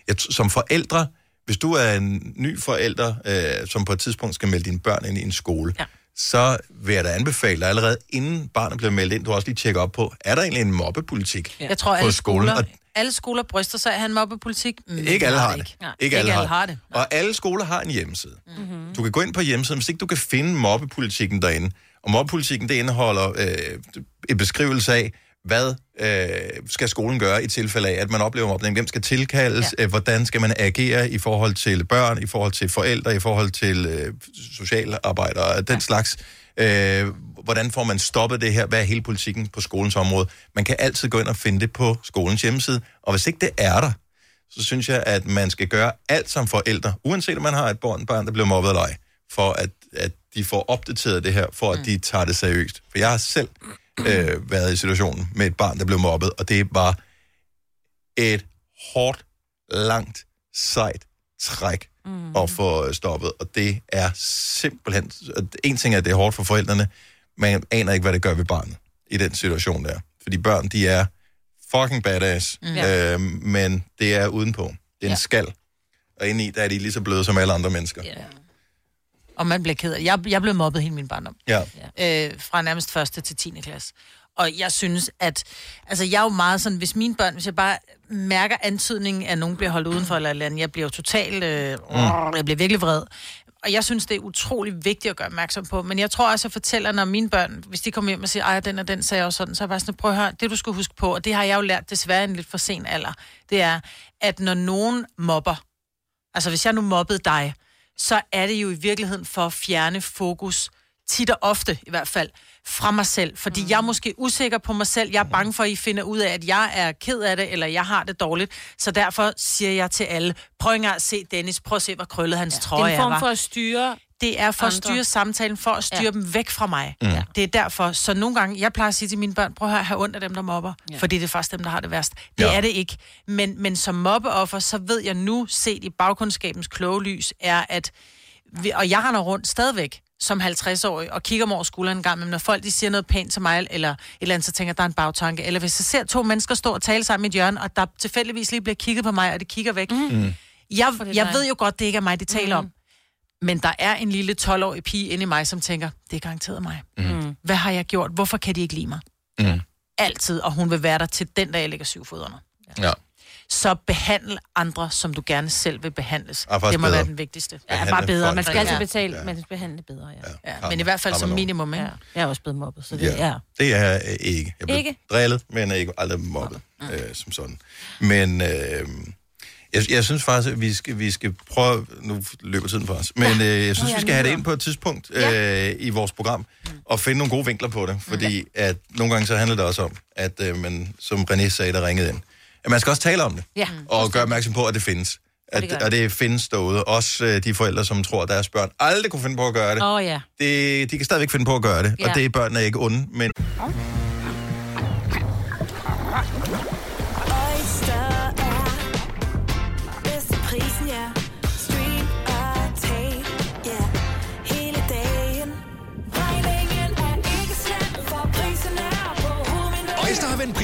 Jeg, som forældre, hvis du er en ny forælder, øh, som på et tidspunkt skal melde dine børn ind i en skole, ja. Så vil jeg da anbefale dig allerede, inden barnet bliver meldt ind, du også lige tjekke op på, er der egentlig en mobbepolitik Jeg tror, på alle skolen? skoler, Og alle skoler bryster sig af en mobbepolitik. Mm, ikke alle har det. Ikke, Nej, Ikke alle har det. det. Og alle skoler har en hjemmeside. Mm-hmm. Du kan gå ind på hjemmesiden, hvis ikke du kan finde mobbepolitikken derinde. Og mobbepolitikken, det indeholder øh, en beskrivelse af, hvad øh, skal skolen gøre i tilfælde af, at man oplever mobning? Hvem skal tilkaldes? Ja. Øh, hvordan skal man agere i forhold til børn, i forhold til forældre, i forhold til øh, socialarbejdere, den ja. slags? Øh, hvordan får man stoppet det her? Hvad er hele politikken på skolens område? Man kan altid gå ind og finde det på skolens hjemmeside. Og hvis ikke det er der, så synes jeg, at man skal gøre alt som forældre, uanset om man har et barn, barn der bliver mobbet eller ej, for at, at de får opdateret det her, for at mm. de tager det seriøst. For jeg har selv øh, været i situationen med et barn, der blev mobbet, og det var et hårdt, langt, sejt træk mm. at få stoppet, og det er simpelthen... En ting er, at det er hårdt for forældrene, men man aner ikke, hvad det gør ved barnet i den situation der. Fordi børn, de er fucking badass, Mm. øh, men det er udenpå. Det er en Ja. skal. Og indeni, der er de lige så bløde som alle andre mennesker. Ja. Og man bliver ked af det. Jeg, jeg blev mobbet hele min barndom. Ja. øh, fra nærmest første til 10. klasse. Og jeg synes, at... Altså, jeg er jo meget sådan, hvis mine børn, hvis jeg bare mærker antydningen, at nogen bliver holdt udenfor eller eller andet, jeg bliver jo totalt... Øh, mm. Jeg bliver virkelig vred. Og jeg synes, det er utrolig vigtigt at gøre opmærksom på. Men jeg tror også, jeg fortæller, når mine børn, hvis de kommer hjem og siger, ej, den og den sagde også sådan, så er jeg bare sådan, prøv at høre, det du skal huske på, og det har jeg jo lært desværre en lidt for sen alder, det er, at når nogen mobber, altså hvis jeg nu mobbede dig, så er det jo i virkeligheden for at fjerne fokus, tit og ofte i hvert fald, fra mig selv. Fordi mm. jeg er måske usikker på mig selv. Jeg er bange for, at I finder ud af, at jeg er ked af det, eller jeg har det dårligt. Så derfor siger jeg til alle, prøv engang at se Dennis, prøv at se, hvor krøllet hans ja, trøje Det er en form for at styre Det er for at andre. styre samtalen, for at styre Ja. dem væk fra mig. Mm. Ja. Det er derfor. Så nogle gange, jeg plejer at sige til mine børn, prøv at have ondt af dem, der mobber. Ja. Fordi det er faktisk dem, der har det værst. Det Ja. er det ikke. Men, men som mobbeoffer, så ved jeg nu, set i bagkundskabens kloge lys, er at, vi, og jeg render rundt stadigvæk som 50-årig, og kigger mig over skulderen en gang, men når folk de siger noget pænt til mig, eller et eller andet, så tænker jeg, der er en bagtanke. Eller hvis jeg ser to mennesker stå og tale sammen i et hjørne, og der tilfældigvis lige bliver kigget på mig, og det kigger væk. Mm. Jeg, det jeg dig. ved jo godt, det ikke er mig, de taler Mhm. om. Men der er en lille 12-årig pige inde i mig, som tænker, det er garanteret mig. Mm. Hvad har jeg gjort? Hvorfor kan de ikke lide mig? Mm. Altid, og hun vil være der til den dag, jeg lægger syv fod under. Ja. Så behandle andre, som du gerne selv vil behandles. Det må bedre. være den vigtigste. Ja, Behandle bare bedre. folk. Man skal altid Ja. betale, ja. man skal behandle bedre, ja. Ja, men i hvert fald som minimum, ikke? Ja. Jeg er også blevet mobbet, så det Ja. er... Det er øh, ikke. Jeg blev Ikke? drillet, men er ikke aldrig mobbet øh, som sådan. Men øh, jeg, jeg synes faktisk, at vi skal, vi skal prøve... Nu løber tiden for os. Men øh, jeg synes, ja, vi skal have det ind på et tidspunkt øh, i vores program og finde nogle gode vinkler på det. Fordi at nogle gange så handler det også om, at øh, man, som René sagde, der ringede ind, at man skal også tale om det. Ja. Og gøre opmærksom på, at det findes. At, det og det findes derude. Også øh, de forældre, som tror, at deres børn aldrig kunne finde på at gøre det. Åh oh, ja. det de kan stadigvæk finde på at gøre det. Ja. Og det er børnene ikke onde, men Oyster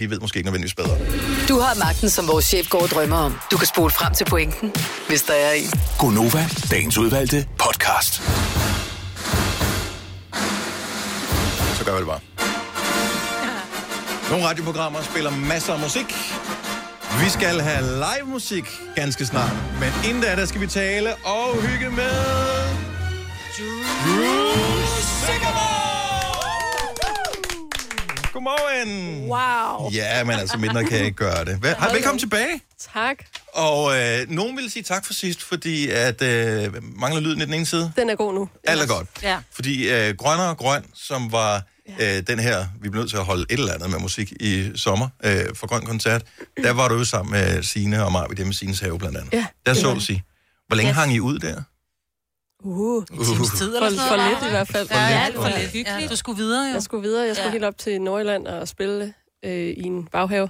De ved måske ikke nødvendigvis bedre. Du har magten, som vores chef går og drømmer om. Du kan spole frem til pointen, hvis der er en. Gonova, dagens udvalgte podcast. Så gør vi det bare. Nogle radioprogrammer spiller masser af musik. Vi skal have live musik ganske snart. Men inden da, der skal vi tale og hygge med... Drew Sigamore! Godmorgen! Wow. Ja, men altså mindre kan jeg ikke gøre det. Vel, hej, velkommen tilbage. Tak. Og øh, nogen vil sige tak for sidst, fordi at øh, mangler lyden i den ene side. Den er god nu. Alt er godt. Ja. Fordi øh, Grønner og Grøn, som var øh, den her, vi blev nødt til at holde et eller andet med musik i sommer øh, for Grøn Koncert, der var du jo sammen med Sine og ved det med Sines have blandt andet. Ja. Der så du sige. Hvor længe Yes. hang I ud der? Uh. En times tid for, eller sådan for noget. lidt i hvert fald. For lidt. alt for lidt. Hyggeligt. Du skulle videre, jo. Jeg skulle videre. Jeg skulle Ja. helt op til Nordjylland og spille øh, i en baghave.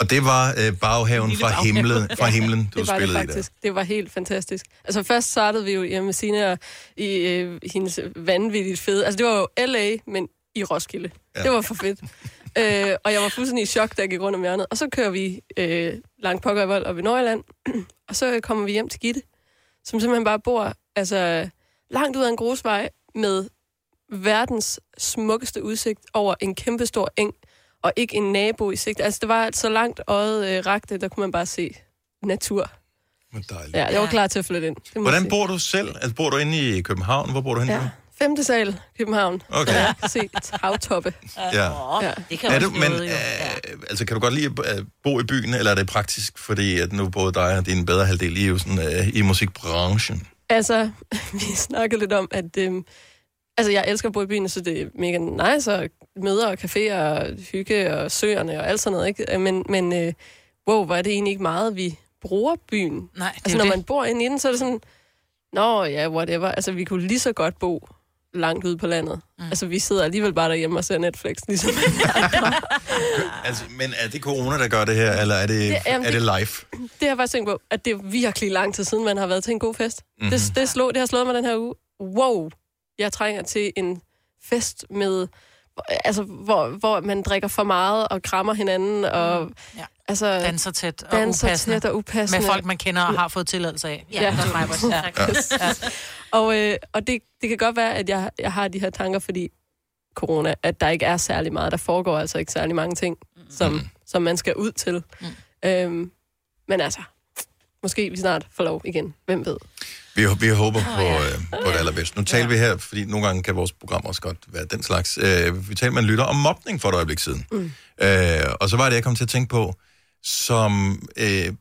Og det var øh, baghaven fra baghave. himlen, (laughs) fra himlen du det var spillede det i der. faktisk. Det var helt fantastisk. Altså først startede vi jo hjemme med Sina og i øh, hendes vanvittigt fede... Altså det var jo L.A., men i Roskilde. Ja. Ja. Det var for fedt. (laughs) øh, og jeg var fuldstændig i chok, da jeg gik rundt om hjørnet. Og så kører vi øh, langt pokker i vold op i Nordjylland. (clears throat) og så kommer vi hjem til Gitte, som simpelthen bare bor altså, langt ud af en grusvej med verdens smukkeste udsigt over en kæmpestor eng, og ikke en nabo i sigt. Altså, det var så langt øjet øh, rakte, der kunne man bare se natur. Hvor dejligt. Ja, jeg var klar til at flytte ind. Det Hvordan bor du selv? Altså, bor du inde i København? Hvor bor du henne? Ja, femte sal, København. Okay. Kan se havtoppe. Ja. ja. er du, men, øh, altså, kan du godt lide at øh, bo i byen, eller er det praktisk, fordi at nu både dig og din bedre halvdel I er jo sådan, øh, i musikbranchen? Altså, (laughs) vi snakkede lidt om, at... Øhm, altså, jeg elsker at bo i byen, så det er mega nice, og møder og caféer og hygge og søerne og alt sådan noget, ikke? Men, men øh, wow, hvor er det egentlig ikke meget, vi bruger byen. Nej, det altså, når det. man bor inde i den, så er det sådan, nå ja, whatever. Altså, vi kunne lige så godt bo langt ude på landet. Mm. Altså, vi sidder alligevel bare derhjemme og ser Netflix, ligesom (laughs) Altså, men er det corona, der gør det her, eller er det, Det- det, jamen, er det det- live? Det har jeg faktisk tænkt på, at det er virkelig lang tid siden, man har været til en god fest. Mhm. Mm-hmm. Det, det, slog, det har slået mig den her uge. Wow, jeg trænger til en fest med, altså, hvor, hvor man drikker for meget og krammer hinanden. Og, ja. altså, Danser tæt og danser upassende. tæt og upassende. Med folk, man kender og har fået tilladelse af. Ja. Ja, ja. ja. ja. Og, øh, og det, det kan godt være, at jeg, jeg har de her tanker, fordi corona, at der ikke er særlig meget. Der foregår altså ikke særlig mange ting, som, mm. som man skal ud til. Mm. Øhm, men altså, måske vi snart får lov igen. Hvem ved? Vi, vi håber på, øh, på det allerbedste. Nu taler vi her, fordi nogle gange kan vores program også godt være den slags. Øh, vi talte med en lytter om mobning for et øjeblik siden. Mm. Øh, og så var det, jeg kom til at tænke på, som øh,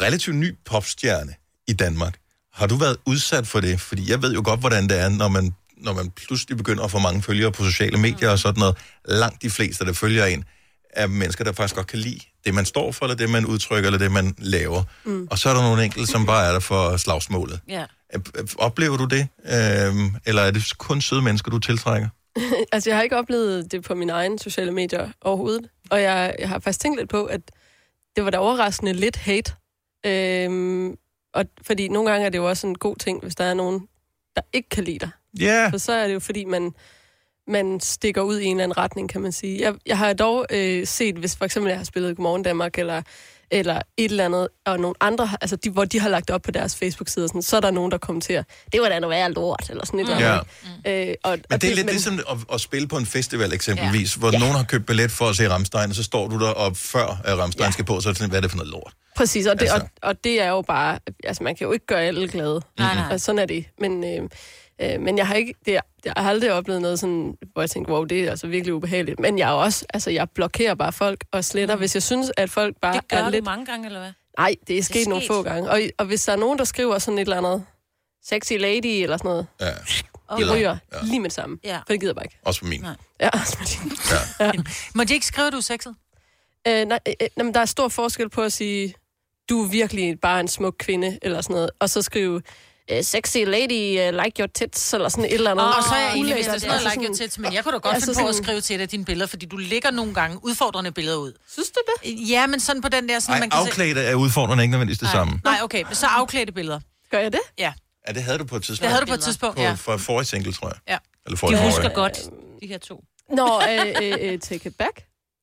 relativt ny popstjerne i Danmark. Har du været udsat for det? Fordi jeg ved jo godt, hvordan det er, når man, når man pludselig begynder at få mange følgere på sociale medier og sådan noget. Langt de fleste, der følger en, er mennesker, der faktisk godt kan lide det, man står for, eller det, man udtrykker, eller det, man laver. Mm. Og så er der nogle enkelte, som bare er der for slagsmålet. Ja. Oplever du det? Øhm, eller er det kun søde mennesker, du tiltrækker? (laughs) altså, jeg har ikke oplevet det på mine egne sociale medier overhovedet. Og jeg, jeg har faktisk tænkt lidt på, at det var da overraskende lidt hate. Øhm, og fordi nogle gange er det jo også en god ting, hvis der er nogen, der ikke kan lide dig. Ja. For så er det jo fordi, man, man stikker ud i en eller anden retning, kan man sige. Jeg, jeg har dog øh, set, hvis for eksempel jeg har spillet Godmorgen Danmark, eller, eller et eller andet, og nogle andre, altså de, hvor de har lagt op på deres Facebook-side, sådan, så er der nogen, der kommenterer, det var da noget værre lort, eller sådan et Mm. eller andet. Øh, og, Men og det er lidt ligesom at, at spille på en festival eksempelvis, ja. hvor Ja. nogen har købt billet for at se Ramstein, og så står du der op før at Ramstein ja. skal på, så er det sådan, hvad er det for noget lort? Præcis, og det, Altså. og, og det er jo bare... Altså, man kan jo ikke gøre alle glade. Nej. Altså, sådan er det. Men, øh, øh, men jeg har ikke... Det, jeg har aldrig oplevet noget sådan, hvor jeg tænker, wow, det er altså virkelig ubehageligt. Men jeg er også... Altså, jeg blokerer bare folk og sletter, hvis jeg synes, at folk bare Det gør er du lidt... mange gange, eller hvad? Nej, det er sket sket. nogle få gange. Og, og hvis der er nogen, der skriver sådan et eller andet sexy lady eller sådan noget, Ja. de Eller- ryger ja. lige med det samme. Ja. For det gider jeg bare ikke. Også på min. Nej. Ja, også med din. Ja. Må de ikke skrive, at du er sexet? Øh, nej, øh, øh, jamen, der er stor forskel på at sige, du er virkelig bare en smuk kvinde, eller sådan noget, og så skrive, sexy lady, uh, like your tits, eller sådan et eller andet. Og så er jeg enig, hvis det er sådan noget like your tits, men jeg kunne da godt altså finde på at skrive til dig dine billeder, fordi du lægger nogle gange udfordrende billeder ud. Synes du det? Ja, men sådan på den der, sådan Ej, man kan afklædte er udfordrende ikke nødvendigvis det samme. Nej, okay, men så afklædte billeder. Gør jeg det? Ja. Ja, det havde du på et tidspunkt. Det havde du på et tidspunkt, på, ja. For forrige single, tror jeg. Ja. Eller De forrige husker forrige. godt, de her to. Nå, øh, øh, øh, take it back.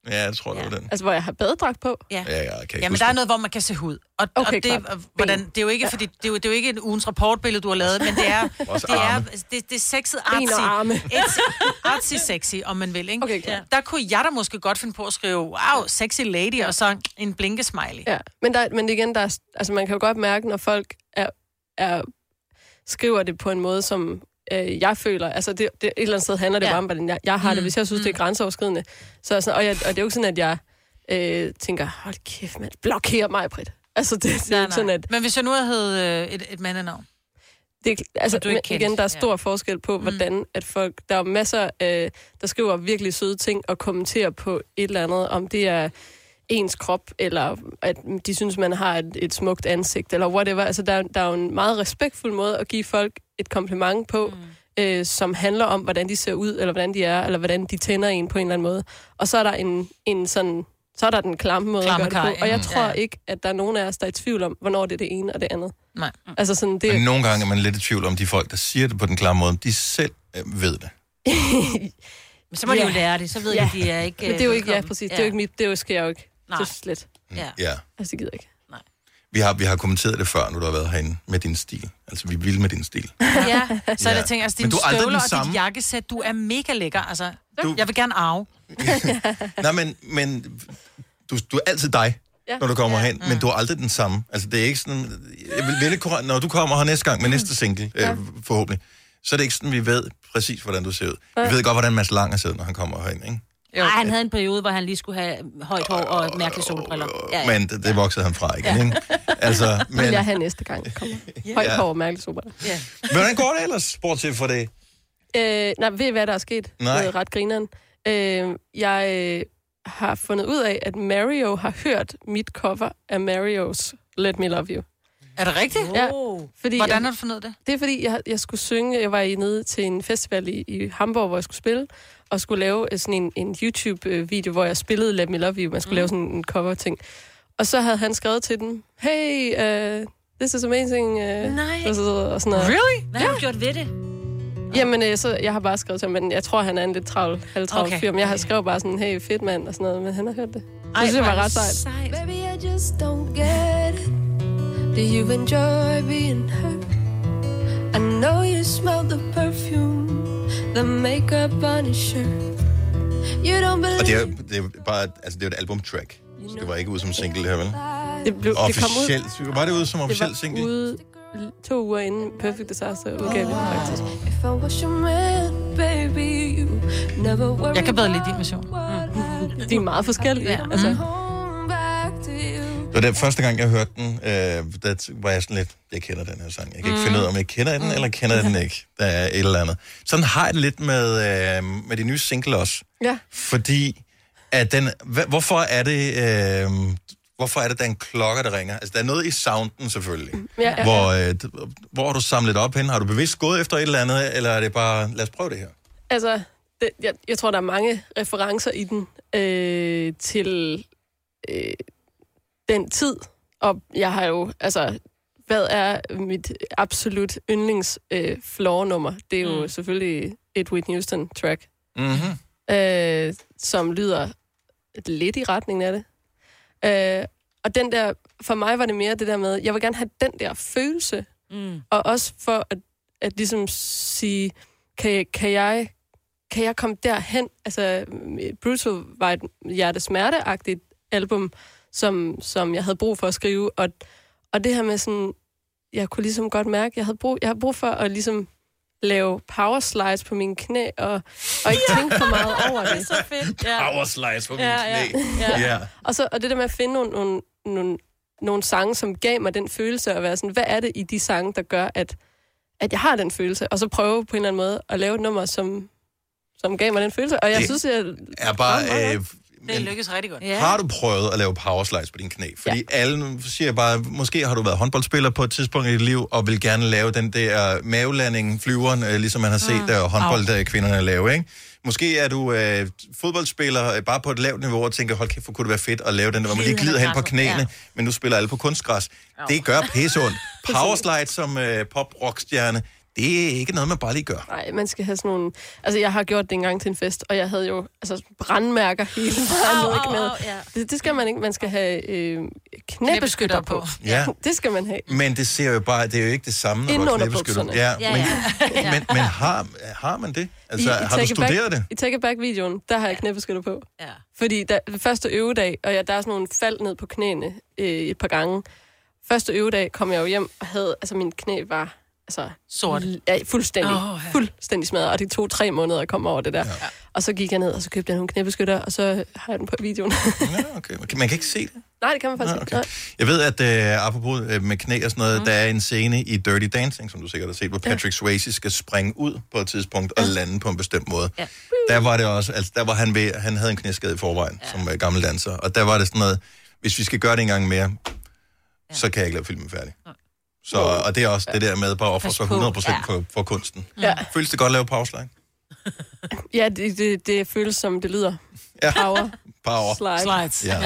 Ja, jeg tror, det var den. Altså, hvor jeg har badedragt på. Ja. Ja, ja, jeg kan ikke Ja, men der er noget, hvor man kan se hud. Og, Okay, og det, klart. hvordan, det er jo ikke, fordi, det er jo, det er jo ikke en ugens rapportbillede, du har lavet, men det er, (laughs) det er, arme. det, det er sexet Ben artsy. og arme. It's artsy sexy, om man vil, ikke? Okay, klart. ja. Der kunne jeg da måske godt finde på at skrive, wow, sexy lady, og så en blinkesmiley. Ja, men, der, men igen, der er, altså, man kan jo godt mærke, når folk er, er, skriver det på en måde, som øh, jeg føler. Altså, det, det, et eller andet sted handler det Ja. bare om, hvordan jeg, jeg har det. Mm. Hvis jeg synes, det er grænseoverskridende. Så, er sådan, og, jeg, og det er jo ikke sådan, at jeg øh, tænker, hold kæft, mand, blokér mig, Britt. Altså, det, det er Nej, sådan, nej. at... Men hvis jeg nu havde øh, et, et mandenavn. Det, altså, du ikke men igen, der er Ja. stor forskel på, hvordan at folk... Der er masser, øh, der skriver virkelig søde ting og kommenterer på et eller andet, om det er ens krop, eller at de synes, man har et, et smukt ansigt, eller whatever. Altså, der, er- der er jo en meget respektfuld måde at give folk et kompliment på, mm. øh, som handler om, hvordan de ser ud, eller hvordan de er, eller hvordan de tænder en på en eller anden måde. Og så er der en, en sådan... Så er der den klamme måde Klamme at gøre det på. Og jeg ja. tror Ja. ikke, at der er nogen af os, der er i tvivl om, hvornår det er det ene og det andet. Nej. Altså sådan, det, Men nogle gange er man lidt i tvivl om de folk, der siger det på den klare måde, de selv øh, ved det. (laughs) Men så må de Ja. jo lære det, så ved Ja. de, de er ikke... Men det er jo øh, ikke, ja, præcis. Det er jo ikke mit, det er jo, sker jo ikke. Nej. Nej. Så slet. Ja. Ja. Altså, det gider jeg ikke. Vi har, vi har kommenteret det før, nu du har været herinde, med din stil. Altså, vi vil med din stil. Ja, (laughs) så er Ja. det ting, altså Men dine du er aldrig støvler den og samme. dit jakkesæt, du er mega lækker. Altså, Du- jeg vil gerne arve. (laughs) Nej, men, men du, du er altid dig, Ja. når du kommer ja. hen, men du er aldrig den samme. Altså, det er ikke sådan... Jeg vil vælge korrekt, når du kommer her næste gang med næste single, ja. øh, forhåbentlig, så er det ikke sådan, vi ved præcis, hvordan du ser ud. Vi ved godt, hvordan Mads Langer ser ud, når han kommer herind, ikke? Nej, han havde en periode, hvor han lige skulle have højt hår og mærkelige solbriller. Ja, ja. Men det, det voksede han fra igen, ikke? Altså, (laughs) Men... Vil jeg have næste gang, kommer. (laughs) Højt Ja. hår og mærkeligt super. Ja. hvordan går det ellers, bortset for det? Øh, nej, ved I, hvad der er sket? Nej. Noget ret grineren. Øh, jeg øh, har fundet ud af, at Mario har hørt mit cover af Marios Let Me Love You. Er det rigtigt? Ja, fordi Hvordan har du fundet det? Det er fordi, jeg, jeg skulle synge, jeg var i nede til en festival i, i Hamburg, hvor jeg skulle spille, og skulle lave øh, sådan en, en YouTube-video, hvor jeg spillede Let Me Love You. Man skulle mm. lave sådan en cover-ting. Og så havde han skrevet til den, hey, uh, this is amazing. Uh, Nej. Og, så, og sådan noget. Really? Hvad har du gjort ved det? Jamen, øh, så jeg har bare skrevet til ham, men jeg tror, han er en lidt travl, halvtravl Okay. okay. fyr. Men jeg har skrevet bare sådan, hey, fedt mand, og sådan noget, men han har hørt det. Ej, det synes jeg var ret det sejt. Baby, I just don't get it. Do you enjoy being hurt? I know you smell the perfume, the makeup on his shirt. You don't believe Og det er, det er bare, altså det er et albumtrack. Så det var ikke ud som single her, vel? Det, blev, det kom ud, Officielt. Var det ude som det officiel var single? ude to uger inden Perfect Disaster udgav det faktisk. if I was your man, baby, you never worry Jeg kan bedre lide din version. De er meget forskellige. Ja. Altså, to you. Det første gang, jeg hørte den, øh, der var jeg sådan lidt, jeg kender den her sang. Jeg kan ikke finde ud af, om jeg kender den, eller kender den ikke. Der er et eller andet. Sådan har jeg det lidt med, øh, med de nye single også. ja. Fordi, at den, hvorfor er det... Øh, Hvorfor er det, der er en klokke, der ringer? Altså, der er noget i sounden, selvfølgelig. Ja, ja, ja. Hvor, øh, hvor har du samlet op hen? Har du bevidst gået efter et eller andet, eller er det bare, lad os prøve det her? Altså, det, jeg, jeg tror, der er mange referencer i den øh, til øh, den tid. Og jeg har jo, altså, hvad er mit absolut yndlings øh, floor-nummer? Det er jo mm. selvfølgelig et Whitney Houston-track. Mm-hmm. øh, som lyder lidt i retningen af det. Øh, og den der, for mig var det mere det der med, jeg vil gerne have den der følelse, Mm. og også for at, at ligesom sige, kan, kan jeg kan jeg komme derhen? Altså, Brutal var et hjertesmerteagtigt album, som, som jeg havde brug for at skrive, og, og det her med sådan, jeg kunne ligesom godt mærke, jeg havde brug, jeg havde brug for at ligesom lave power slides på mine knæ, og, og ikke tænke for meget (laughs) over det. Så fedt, ja. Power slides på mine Ja, ja, knæ. ja. Ja. Og, så, og det der med at finde nogle, nogle, nogle, nogle sange, som gav mig den følelse, at være sådan, hvad er det i de sange, der gør, at, at jeg har den følelse, og så prøve på en eller anden måde at lave et nummer, som, som gav mig den følelse. Og jeg Det synes, jeg... Er bare... Øh, Det lykkes rigtig godt. Ja. Har du prøvet at lave power slides på dine knæ? Fordi ja. alle siger bare, måske har du været håndboldspiller på et tidspunkt i dit liv, og vil gerne lave den der mavelanding, flyveren, øh, ligesom man har set Mm. der håndboldkvinderne lave, ikke? Måske er du øh, fodboldspiller øh, bare på et lavt niveau og tænker, hold kæft, hvor kunne det være fedt at lave den der, hvor man lige glider hen på knæene, ja. men nu spiller alle på kunstgræs. Det gør pisse ondt. (laughs) Power slides som øh, pop-rockstjerne, det er ikke noget, man bare lige gør. Nej, man skal have sådan nogle... Altså, jeg har gjort det engang til en fest, og jeg havde jo altså, brandmærker hele vejen ned i knæet. Det, det skal man ikke. Man skal have øh, knæbeskytter på. Ja. Det skal man have. Men det ser jo bare, det er jo ikke det samme, når Inden du har knæbeskytter. Ja, Ja, men, ja. (laughs) men, men har, har man det? Altså, I, har du It Back- studeret det? I Take Back-videoen, der har jeg knæbeskytter på. Ja. Fordi der, første øvedag, og jeg, der er sådan nogle fald ned på knæene øh, et par gange. Første øvedag kom jeg jo hjem og havde, altså min knæ var altså, Sort. Ja, fuldstændig, oh, ja. fuldstændig smadret, og det tog tre måneder at komme over det der. Ja. Og så gik jeg ned, og så købte jeg nogle knæbeskytter, og så har jeg den på videoen. Okay, okay. Man kan ikke se det. Nej, det kan man faktisk ikke. okay. Jeg ved, at uh, apropos uh, med knæ og sådan noget, mm. der er en scene i Dirty Dancing, som du sikkert har set, hvor Patrick Swayze skal springe ud på et tidspunkt og lande på en bestemt måde. Ja. Der var det også, altså der var han ved, han havde en knæskade i forvejen ja. som uh, gammel danser, og der var det sådan noget, hvis vi skal gøre det en gang mere, ja. så kan jeg ikke lave filmen færdig. Så, og det er også det der med bare at ofre sig på. 100% Ja. for, for kunsten. Ja. Føles det godt at lave pause Ja, det, det, det føles som det lyder. Ja. Power. (laughs) Power. Slide. Slides. Yes. Ja.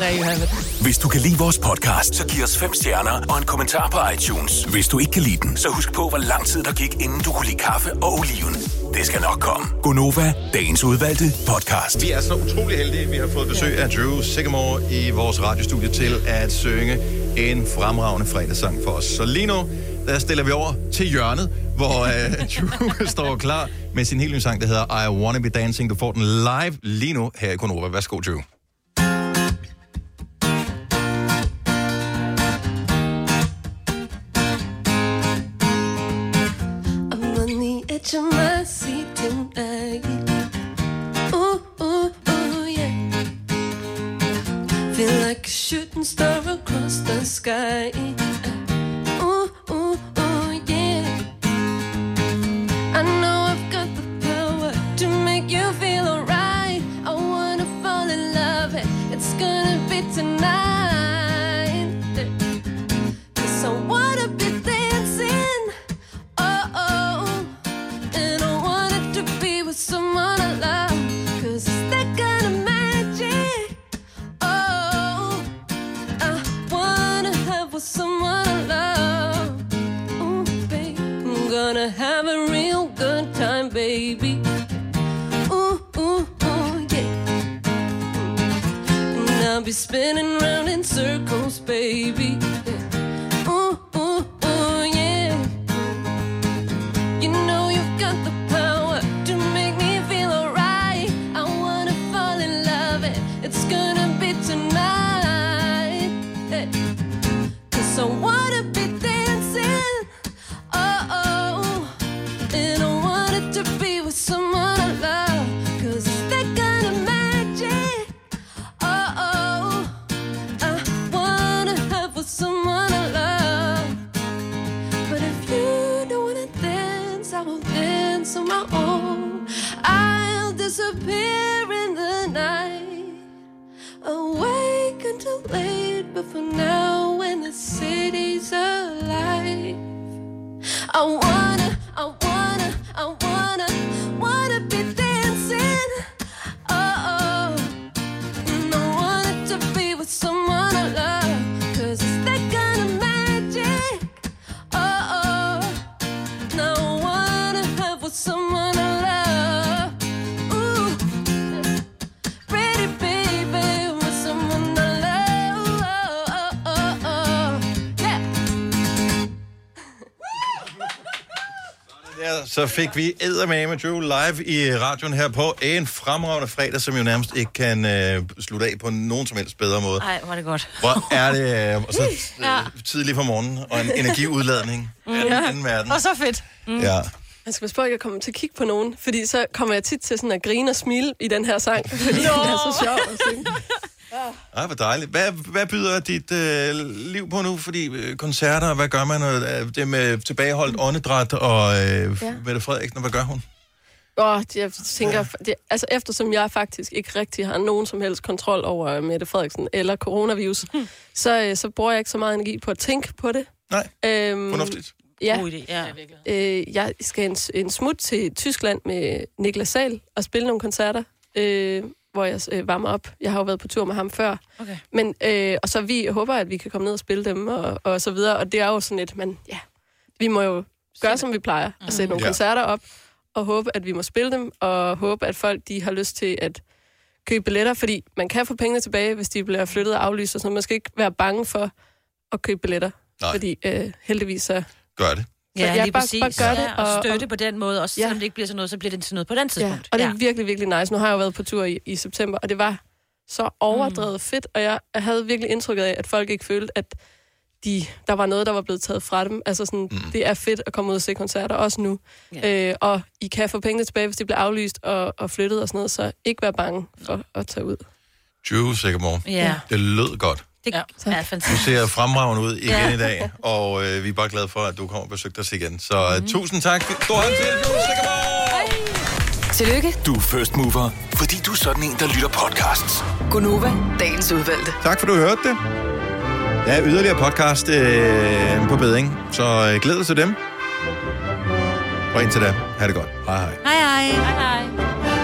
There you have it. Hvis du kan lide vores podcast, så giv os fem stjerner og en kommentar på iTunes. Hvis du ikke kan lide den, så husk på, hvor lang tid der gik, inden du kunne lide kaffe og oliven. Det skal nok komme. Gonova, dagens udvalgte podcast. Vi er så utrolig heldige, vi har fået besøg af Drew Sigamore i vores radiostudie til at synge en fremragende fredagssang for os. Så lige nu, der stiller vi over til hjørnet, hvor uh, (laughs) Drew står klar med sin helt nye sang, der hedder I Wanna Be Dancing. Du får den live lige nu her i Konova. Værsgo, Drew. I'm on the edge of my seat tonight. Ooh, ooh, ooh, yeah. Feel like a shooting star across the sky. Spinning round in circles, baby. Så fik vi Eddermame Drew live i radioen her på en fremragende fredag, som jo nærmest ikke kan øh, slutte af på nogen som helst bedre måde. Nej, var det godt. Hvor er det øh, (laughs) så, Ja. øh, tidligt på morgenen, og en energiudladning af den anden verden. Og så fedt. Mm. Ja. Jeg skal passe på, at jeg kommer til at kigge på nogen, fordi så kommer jeg tit til sådan at grine og smile i den her sang, fordi den er så sjov at synge. Ej, hvor dejligt. Hvad, hvad byder dit øh, liv på nu? Fordi øh, koncerter, hvad gør man? Øh, Det med tilbageholdt åndedræt og øh, Ja. Mette Frederiksen, hvad gør hun? Og jeg tænker, det, altså eftersom jeg faktisk ikke rigtig har nogen som helst kontrol over Mette Frederiksen eller coronavirus, så, øh, så bruger jeg ikke så meget energi på at tænke på det. Nej, øhm, fornuftigt. Ja. God idé, ja. Øh, jeg skal en, en smut til Tyskland med Niklas Sal og spille nogle koncerter, øh, hvor jeg øh, varmer op. Jeg har jo været på tur med ham før. Okay. Men, øh, og så vi håber, at vi kan komme ned og spille dem og, og så videre. Og det er jo sådan et, men ja, vi må jo gøre, som vi plejer. At sætte nogle Ja. koncerter op og håbe, at vi må spille dem, og håbe, at folk de har lyst til at købe billetter, fordi man kan få pengene tilbage, hvis de bliver flyttet og aflyst, og så man skal ikke være bange for at købe billetter. Nej. Fordi øh, heldigvis så... Gør det. Så Ja, jeg lige bare- præcis. bare gør det, ja, og, og- støtte på den måde, også selvom det ikke bliver sådan noget, så bliver det til noget på den tidspunkt. Ja, og det er virkelig, virkelig nice. Nu har jeg jo været på tur i, i september, og det var så overdrevet mm. fedt, og jeg, jeg havde virkelig indtrykket af, at folk ikke følte, at de, der var noget, der var blevet taget fra dem. Altså sådan, mm. det er fedt at komme ud og se koncerter, også nu. Ja. Øh, og I kan få pengene tilbage, hvis de bliver aflyst og, og flyttet og sådan noget, så ikke være bange for at tage ud. Drew Sigamore. Ja. Det lød godt. Det ja. er Du fantastisk. ser fremragende ud igen Ja. i dag, og øh, vi er bare glade for, at du kommer og besøgte os igen. Så mm. tusind tak. Stor hånd til Sigamore! Tillykke, Du er first mover, fordi du er sådan en, der lytter podcasts. Gunova, dagens udvalgte. Tak for, du hørte det. Der er yderligere podcast øh, på beding, så øh, glæd dig til dem. Og indtil da, ha' det godt. Hej hej. Hej hej. Hej hej.